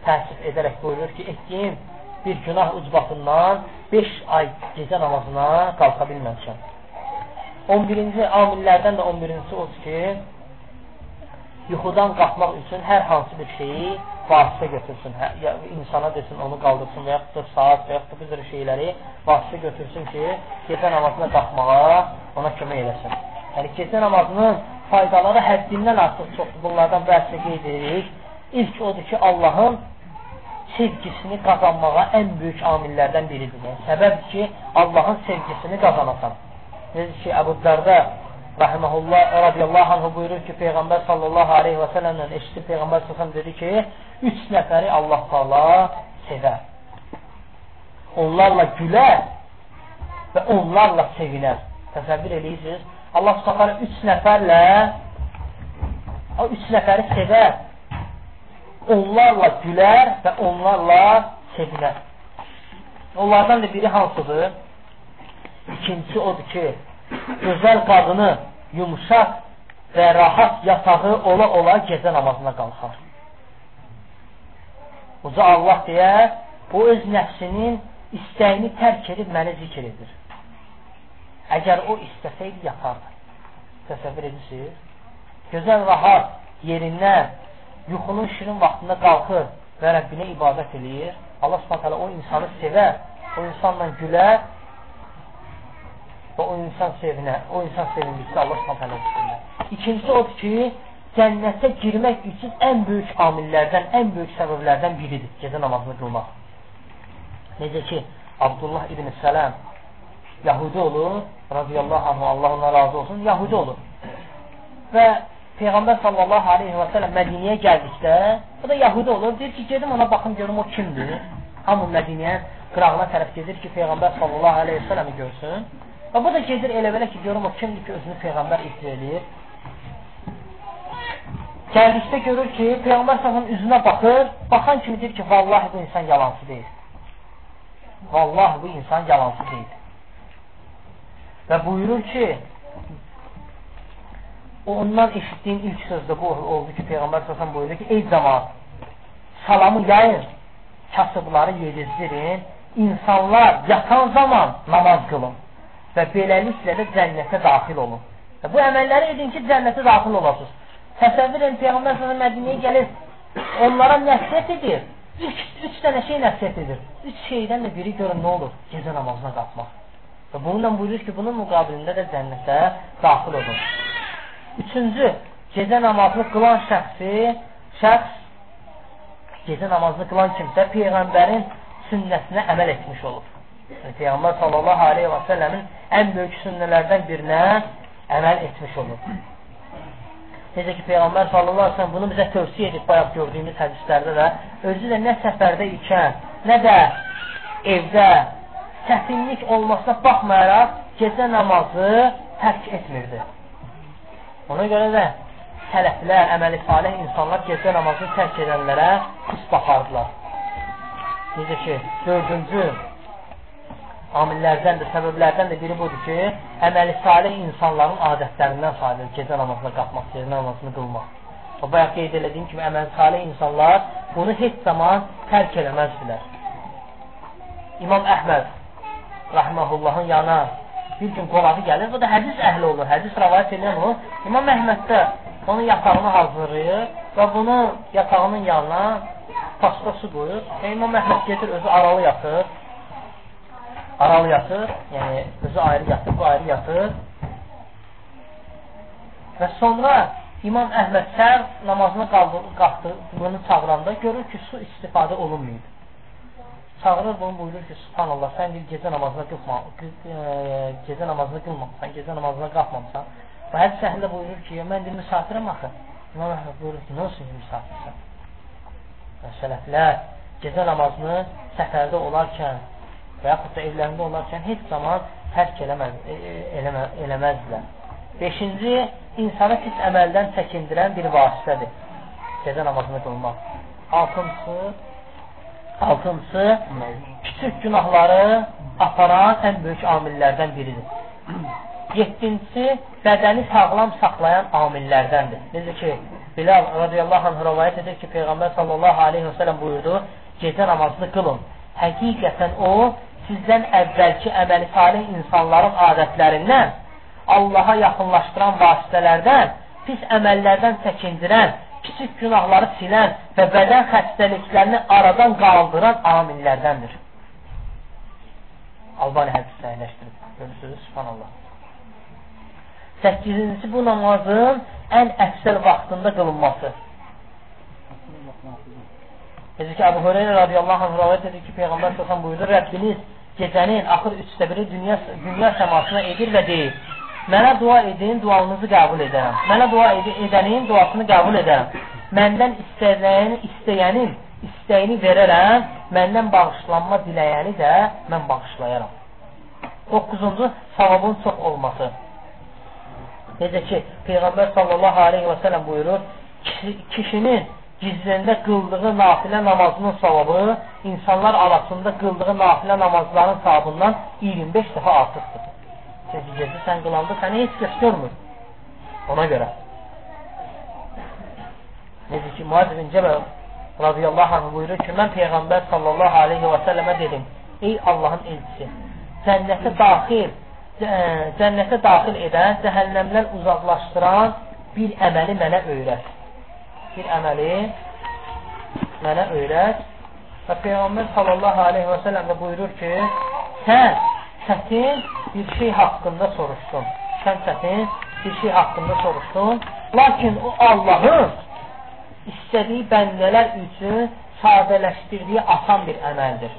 təəssüf edərək buyurur ki, etdiyim bir günah ucbatından 5 ay gecə namazına qalxa bilməmişəm. 11-ci amillərdən də 11-ci odur ki, yuxudan qalxmaq üçün hər hansı bir şeyi vasitə götürsün, hə, ya, insana desin, onu qaldırsın və yaxud da saat və yaxud da bu cür şeyləri vasitə götürsün ki, gecə namazına qalxmağa ona kömək eləsin. Yəni, gecə namazının faydaları həddindən artıq çoxdur. Bunlardan bəhsini qeyd edirik. İlk odur ki, Allahın sevgisini qazanmağa ən böyük amillərdən biridir. Yəni, səbəb ki, Allahın sevgisini qazanasan. Necə ki, Əbu Dərdə Rahiməhullah radiyallahu anhu buyurur ki, Peyğəmbər sallallahu aleyhi və sələmlə eşitdi Peyğəmbər sallallahu dedi ki, üç nəfəri Allah taala sevər. Onlarla gülər və onlarla sevinər. Təsəvvür edirsiniz? Allah subhanahu üç nəfərlə o üç nəfəri sevər onlarla gülər və onlarla sevinər. Onlardan da biri hansıdır? İkincisi odur ki, gözəl qadını yumuşaq və rahat yatağı ola-ola gecə namazına qalxar. Uca Allah deyə, bu öz nəfsinin istəyini tərk edib məni zikr edir. Əgər o istəsəydi, yatardı. Təsəvvür edirsiniz? Gözəl rahat yerindən yuxunun şirin vaxtında qalxır və Rəbbinə ibadət eləyir, Allah subhanətələ o insanı sevər, o insanla gülər və o insan sevinər, o insan sevindikdə Allah subhanətələ sevilər. İkincisi odur ki, cənnətə girmək üçün ən böyük amillərdən, ən böyük səbəblərdən biridir gecə namazını qılmaq. Necə ki, Abdullah ibn Sələm Yahudi olur, radiyallahu anh, Allah ona razı olsun, Yahudi olur. Və Peyğəmbər sallallahu aleyhi və sələm Mədiniyə gəldikdə, o da Yahudi olur, deyir ki, gedim ona baxım görüm o kimdir. Hamı Mədiniyə qırağına tərəf gedir ki, Peyğəmbər sallallahu aleyhi və sələmi görsün. Və bu da gedir elə belə ki, görüm o kimdir ki, özünü Peyğəmbər iddia edir. Gəldikdə görür ki, Peyğəmbər sallallahu üzünə baxır, baxan kimi deyir ki, vallahi bu insan yalancı deyil. Vallahi bu insan yalancı deyil. Və buyurur ki, ondan eşitdiyim ilk sözdə bu oldu ki, Peyğəmbər səsən buyurdu ki, ey cəmat, salamı yayın, kasıbları yedizdirin, insanlar yatan zaman namaz qılın və beləliklə də cənnətə daxil olun. Və bu əməlləri edin ki, cənnətə daxil olasınız. Təsəvvür edin, Peyğəmbər səsən Mədiniyə gəlir, onlara nəsiyyət edir. Üç, üç dənə şey nəsiyyət edir. Üç şeydən də biri görün nə olur? Gecə namazına qalxmaq. Və bununla buyurur ki, bunun müqabilində də cənnətə daxil olun. Üçüncü, gecə namazını qılan şəxsi, şəxs gecə namazını qılan kimsə Peyğəmbərin sünnəsinə əməl etmiş olur. Peyğəmbər sallallahu aleyhi və səlləmin ən böyük sünnələrdən birinə əməl etmiş olur. Necə ki, Peyğəmbər sallallahu aleyhi və səlləm bunu bizə tövsiyə edib bayaq gördüyümüz hədislərdə də özü də nə səfərdə ikən, nə də evdə çətinlik olmasına baxmayaraq gecə namazı tərk etmirdi. Ona görə də sələflər, əməli salih insanlar gecə namazını tərk edənlərə pis baxardılar. Necə ki, dördüncü amillərdən də, səbəblərdən də biri budur ki, əməli salih insanların adətlərindən sayılır gecə namazına qalxmaq, gecə namazını qılmaq. O bayaq qeyd elədiyim kimi, əməli salih insanlar bunu heç zaman tərk eləməzdilər. İmam Əhməd rahiməhullahın yana bir gün qonağı gəlir, bu da hədis əhli olur, hədis rəvayət edən o. İmam Əhməddə onun yatağını hazırlayır və bunu yatağının yanına pasta su qoyur. Və İmam Əhməd gedir, özü aralı yatır. Aralı yatır, yəni özü ayrı yatır, bu ayrı yatır. Və sonra İmam Əhməd səhər namazını qalxdığını çağıranda görür ki, su istifadə olunmayıb çağırır bunu buyurur ki, subhanallah, sən bir gecə namazına qılma, e, gecə namazını qılmamısan, gecə namazına qalxmamısan. Və hər səhində buyurur ki, mən bir misafirəm axı. İmam Əhməd buyurur ki, nə olsun ki, misafirsən? Və sələflər gecə namazını səfərdə olarkən və yaxud da evlərində olarkən heç zaman tərk eləməz, e, e, eləmə, eləməzdilər. Beşinci, insanı pis əməldən çəkindirən bir vasitədir. Gecə namazını qılmaq. Altıncısı, Altıncısı, kiçik günahları aparan ən böyük amillərdən biridir. Yettincisi, bədəni sağlam saxlayan amillərdəndir. Necə ki, Bilal radiyallahu anh rəvayət edir ki, Peyğəmbər sallallahu aleyhi və sələm buyurdu, gecə namazını qılın. Həqiqətən o, sizdən əvvəlki əməli salih insanların adətlərindən, Allaha yaxınlaşdıran vasitələrdən, pis əməllərdən çəkindirən, kiçik günahları silən və bədən xəstəliklərini aradan qaldıran amillərdəndir. Albani hədis səhiyləşdirib. Görürsünüz, subhanallah. Səkizincisi bu namazın ən əksəl vaxtında qılınması. Necə ki, Əbu Hüreyra radiyallahu anh rəvayət edir ki, Peyğəmbər səsən buyurur, Rəbbiniz gecənin axır üçdə biri dünya, dünya səmasına edir və deyir, mənə dua edin, duanızı qəbul edərəm. Mənə dua ed edənin duasını qəbul edərəm. Məndən istəyəni, istəyənin istəyini verərəm, məndən bağışlanma diləyəni də mən bağışlayaram. 9-cu savabın çox olması. Necə ki, Peyğəmbər sallallahu aleyhi və sələm buyurur, kişinin gizlində qıldığı nafilə namazının savabı insanlar arasında qıldığı nafilə namazların savabından 25 dəfə artıqdır. Çünki gecə sən qılanda səni heç kəs görmür. Ona görə. Necə ki, Muaz bin Cəbəl radiyallahu anh buyurur ki, mən Peyğəmbər sallallahu aleyhi və səlləmə dedim, ey Allahın elçisi, cənnətə daxil, cənnətə daxil edən, cəhənnəmdən uzaqlaşdıran bir əməli mənə öyrət. Bir əməli mənə öyrət. Və Peyğəmbər sallallahu aleyhi və səlləm də buyurur ki, sən çətin bir şey haqqında soruşdun. Sən çətin bir şey haqqında soruşdun. Lakin o Allahın istədiyi bəndələr üçün sadələşdirdiyi asan bir əməldir.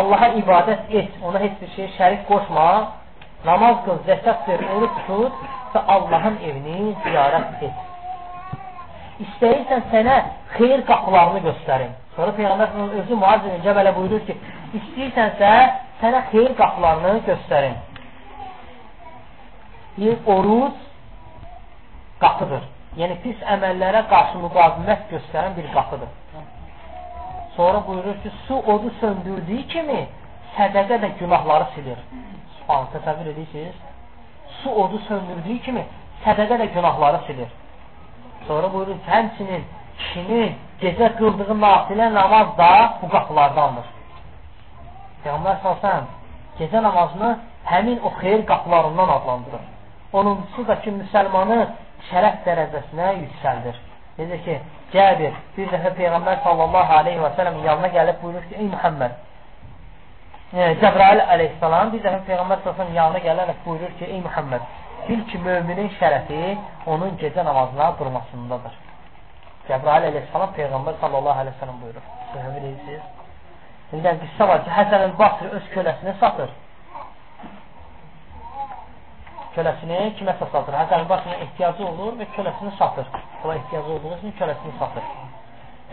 Allaha ibadət et, ona heç bir şey şərik qoşma, namaz qıl, zəkat ver, oruç tut və Allahın evini ziyarət et. İstəyirsən sənə xeyir qapılarını göstərim. Sonra Peyğəmbər özü Muazzinin Cəbələ buyurur ki, istəyirsənsə sənə xeyir qapılarını göstərim. Bir oruc qapıdır. Yəni pis əməllərə qarşı müqavimət göstərən bir qapıdır. Sonra buyurur ki, su odu söndürdüyü kimi sədəqə də günahları silir. Subhanı, təsəvvür edirsiniz? Su odu söndürdüyü kimi sədəqə də günahları silir. Sonra buyurur ki, həmçinin kişinin gecə qıldığı nafilə namaz da bu qapılardandır. Peyğəmbər salsan gecə namazını həmin o xeyir qapılarından adlandırır. Onuncusu da ki, müsəlmanı şərəf dərəcəsinə yüksəldir. Necə ki, Cəbir bir dəfə Peyğəmbər sallallahu aleyhi və sələm yanına gəlib buyurur ki, ey Muhammed, e, Cəbrail aleyhissalam bir dəfə Peyğəmbər sallallahu yanına gələrək buyurur ki, ey Muhammed, bil ki, müminin şərəfi onun gecə namazına durmasındadır. Cəbrail aleyhissalam Peyğəmbər sallallahu aleyhi və sələm buyurur. Səhəmi deyirsiniz. İndi qıssa var ki, Həsən el-Basri öz köləsini satır köləsini kiməsə satır. Həsənin başına ehtiyacı olur və köləsini satır. Ona ehtiyacı olduğu üçün köləsini satır.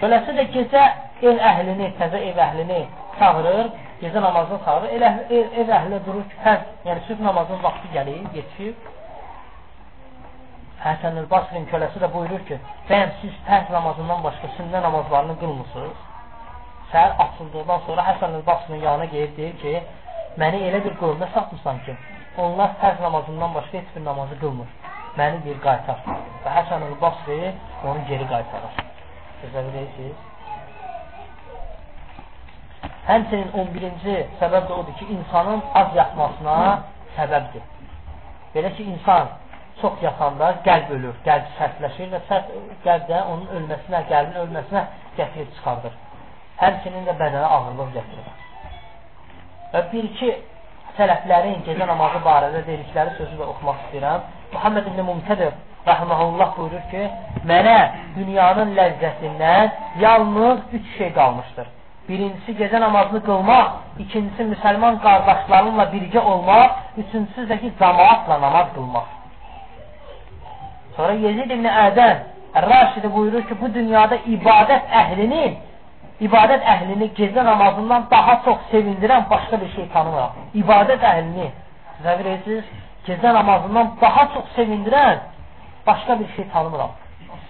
Köləsi də gecə ev əhlini, təzə ev əhlini çağırır, gecə namazını çağırır. Ev, ev, ev əhli durur ki, fərz, yəni sübh namazının vaxtı gəlir, yetişib. Həsən el-Basrin köləsi də buyurur ki, bəyəm siz fərz namazından başqa sünnə namazlarını qılmısınız? Səhər açıldıqdan sonra Həsən el-Basrin yanına gelib deyir ki, məni elə bir qövmə satmısan ki, onlar fərz namazından başqa heç bir namazı qılmır. Məni deyir, qaytar. Və Həsən el-Basri onu geri qaytarır. Gözə bilirsiniz? Həmçinin 11-ci səbəb də odur ki, insanın az yatmasına səbəbdir. Belə ki, insan çox yatanda qəlb ölür, qəlb sərtləşir və sərt qəlb də onun ölməsinə, qəlbin ölməsinə gətirib çıxardır. Həmçinin də bədənə ağırlıq gətirir. Və bir-iki sələflərin gecə namazı barədə dedikləri sözü də oxumaq istəyirəm. Muhammed ibn Mumtədir rəhməhullah buyurur ki, mənə dünyanın ləzzətindən yalnız üç şey qalmışdır. Birincisi gecə namazını qılmaq, ikincisi müsəlman qardaşlarınla birgə olmaq, üçüncüsü də ki, cəmaatla namaz qılmaq. Sonra Yezid ibn Ədən Rəşidi buyurur ki, bu dünyada ibadət əhlinin ibadət əhlini gecə namazından daha çox sevindirən başqa bir şey tanımıram. İbadət əhlini, sizə verirsiniz, gecə namazından daha çox sevindirən başqa bir şey tanımıram.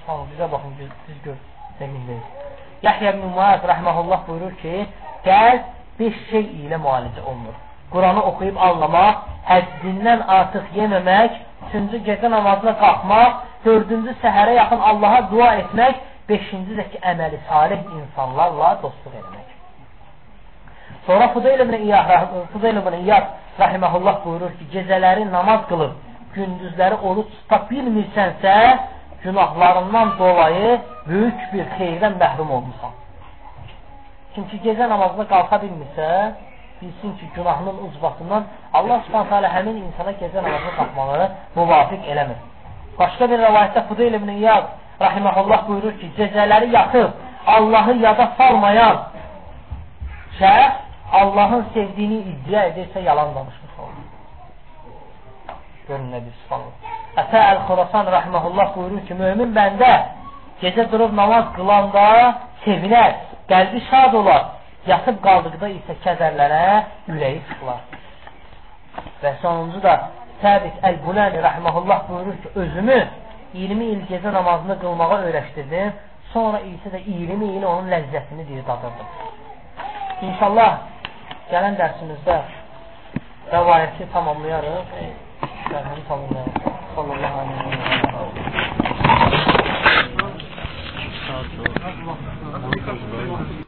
Sağ bizə baxın, biz, biz gör, sevindiriz. Yahya ibn Muaz rəhməhullah buyurur ki, qəlb beş şey ilə müalicə olunur. Quranı oxuyub anlamaq, həddindən artıq yeməmək, üçüncü gecə namazına qalxmaq, dördüncü səhərə yaxın Allaha dua etmək, Beşinci də ki, əməli salih insanlarla dostluq eləmək. Sonra Fudayl ibn İyad, rahiməhullah buyurur ki, gecələri namaz qılıb, gündüzləri oruç tuta bilmirsənsə, günahlarından dolayı böyük bir xeyirdən məhrum olmuşsan. Çünki gecə namazına qalxa bilmirsə, bilsin ki, günahının ucbatından Allah subhanət hələ həmin insana gecə namazına qalxmağı müvafiq eləmir. Başqa bir rəvayətdə Fudayl ibn İyad rahiməhullah buyurur ki, gecələri yatıb Allahı yada salmayan şəxs Allahın sevdiyini iddia edirsə yalan danışmış olur. Görün nə bir subhanallah. Ətə Əl-Xurasan rəhməhullah buyurur ki, mömin bəndə gecə durub namaz qılanda sevinər, qəlbi şad olar. Yatıb qaldıqda isə kədərlərə ürəyi sıxılar. Və sonuncu da Səbit Əl-Bunəni rəhməhullah buyurur ki, özümü 20 il gecə namazını qılmağa öyrəşdirdim. Sonra isə də 20 il onun ləzzətini deyir, dadırdım. İnşallah gələn dərsimizdə rəvayəti tamamlayarıq. Dərhəni tamamlayarıq. Sallallahu aleyhi ve sellem.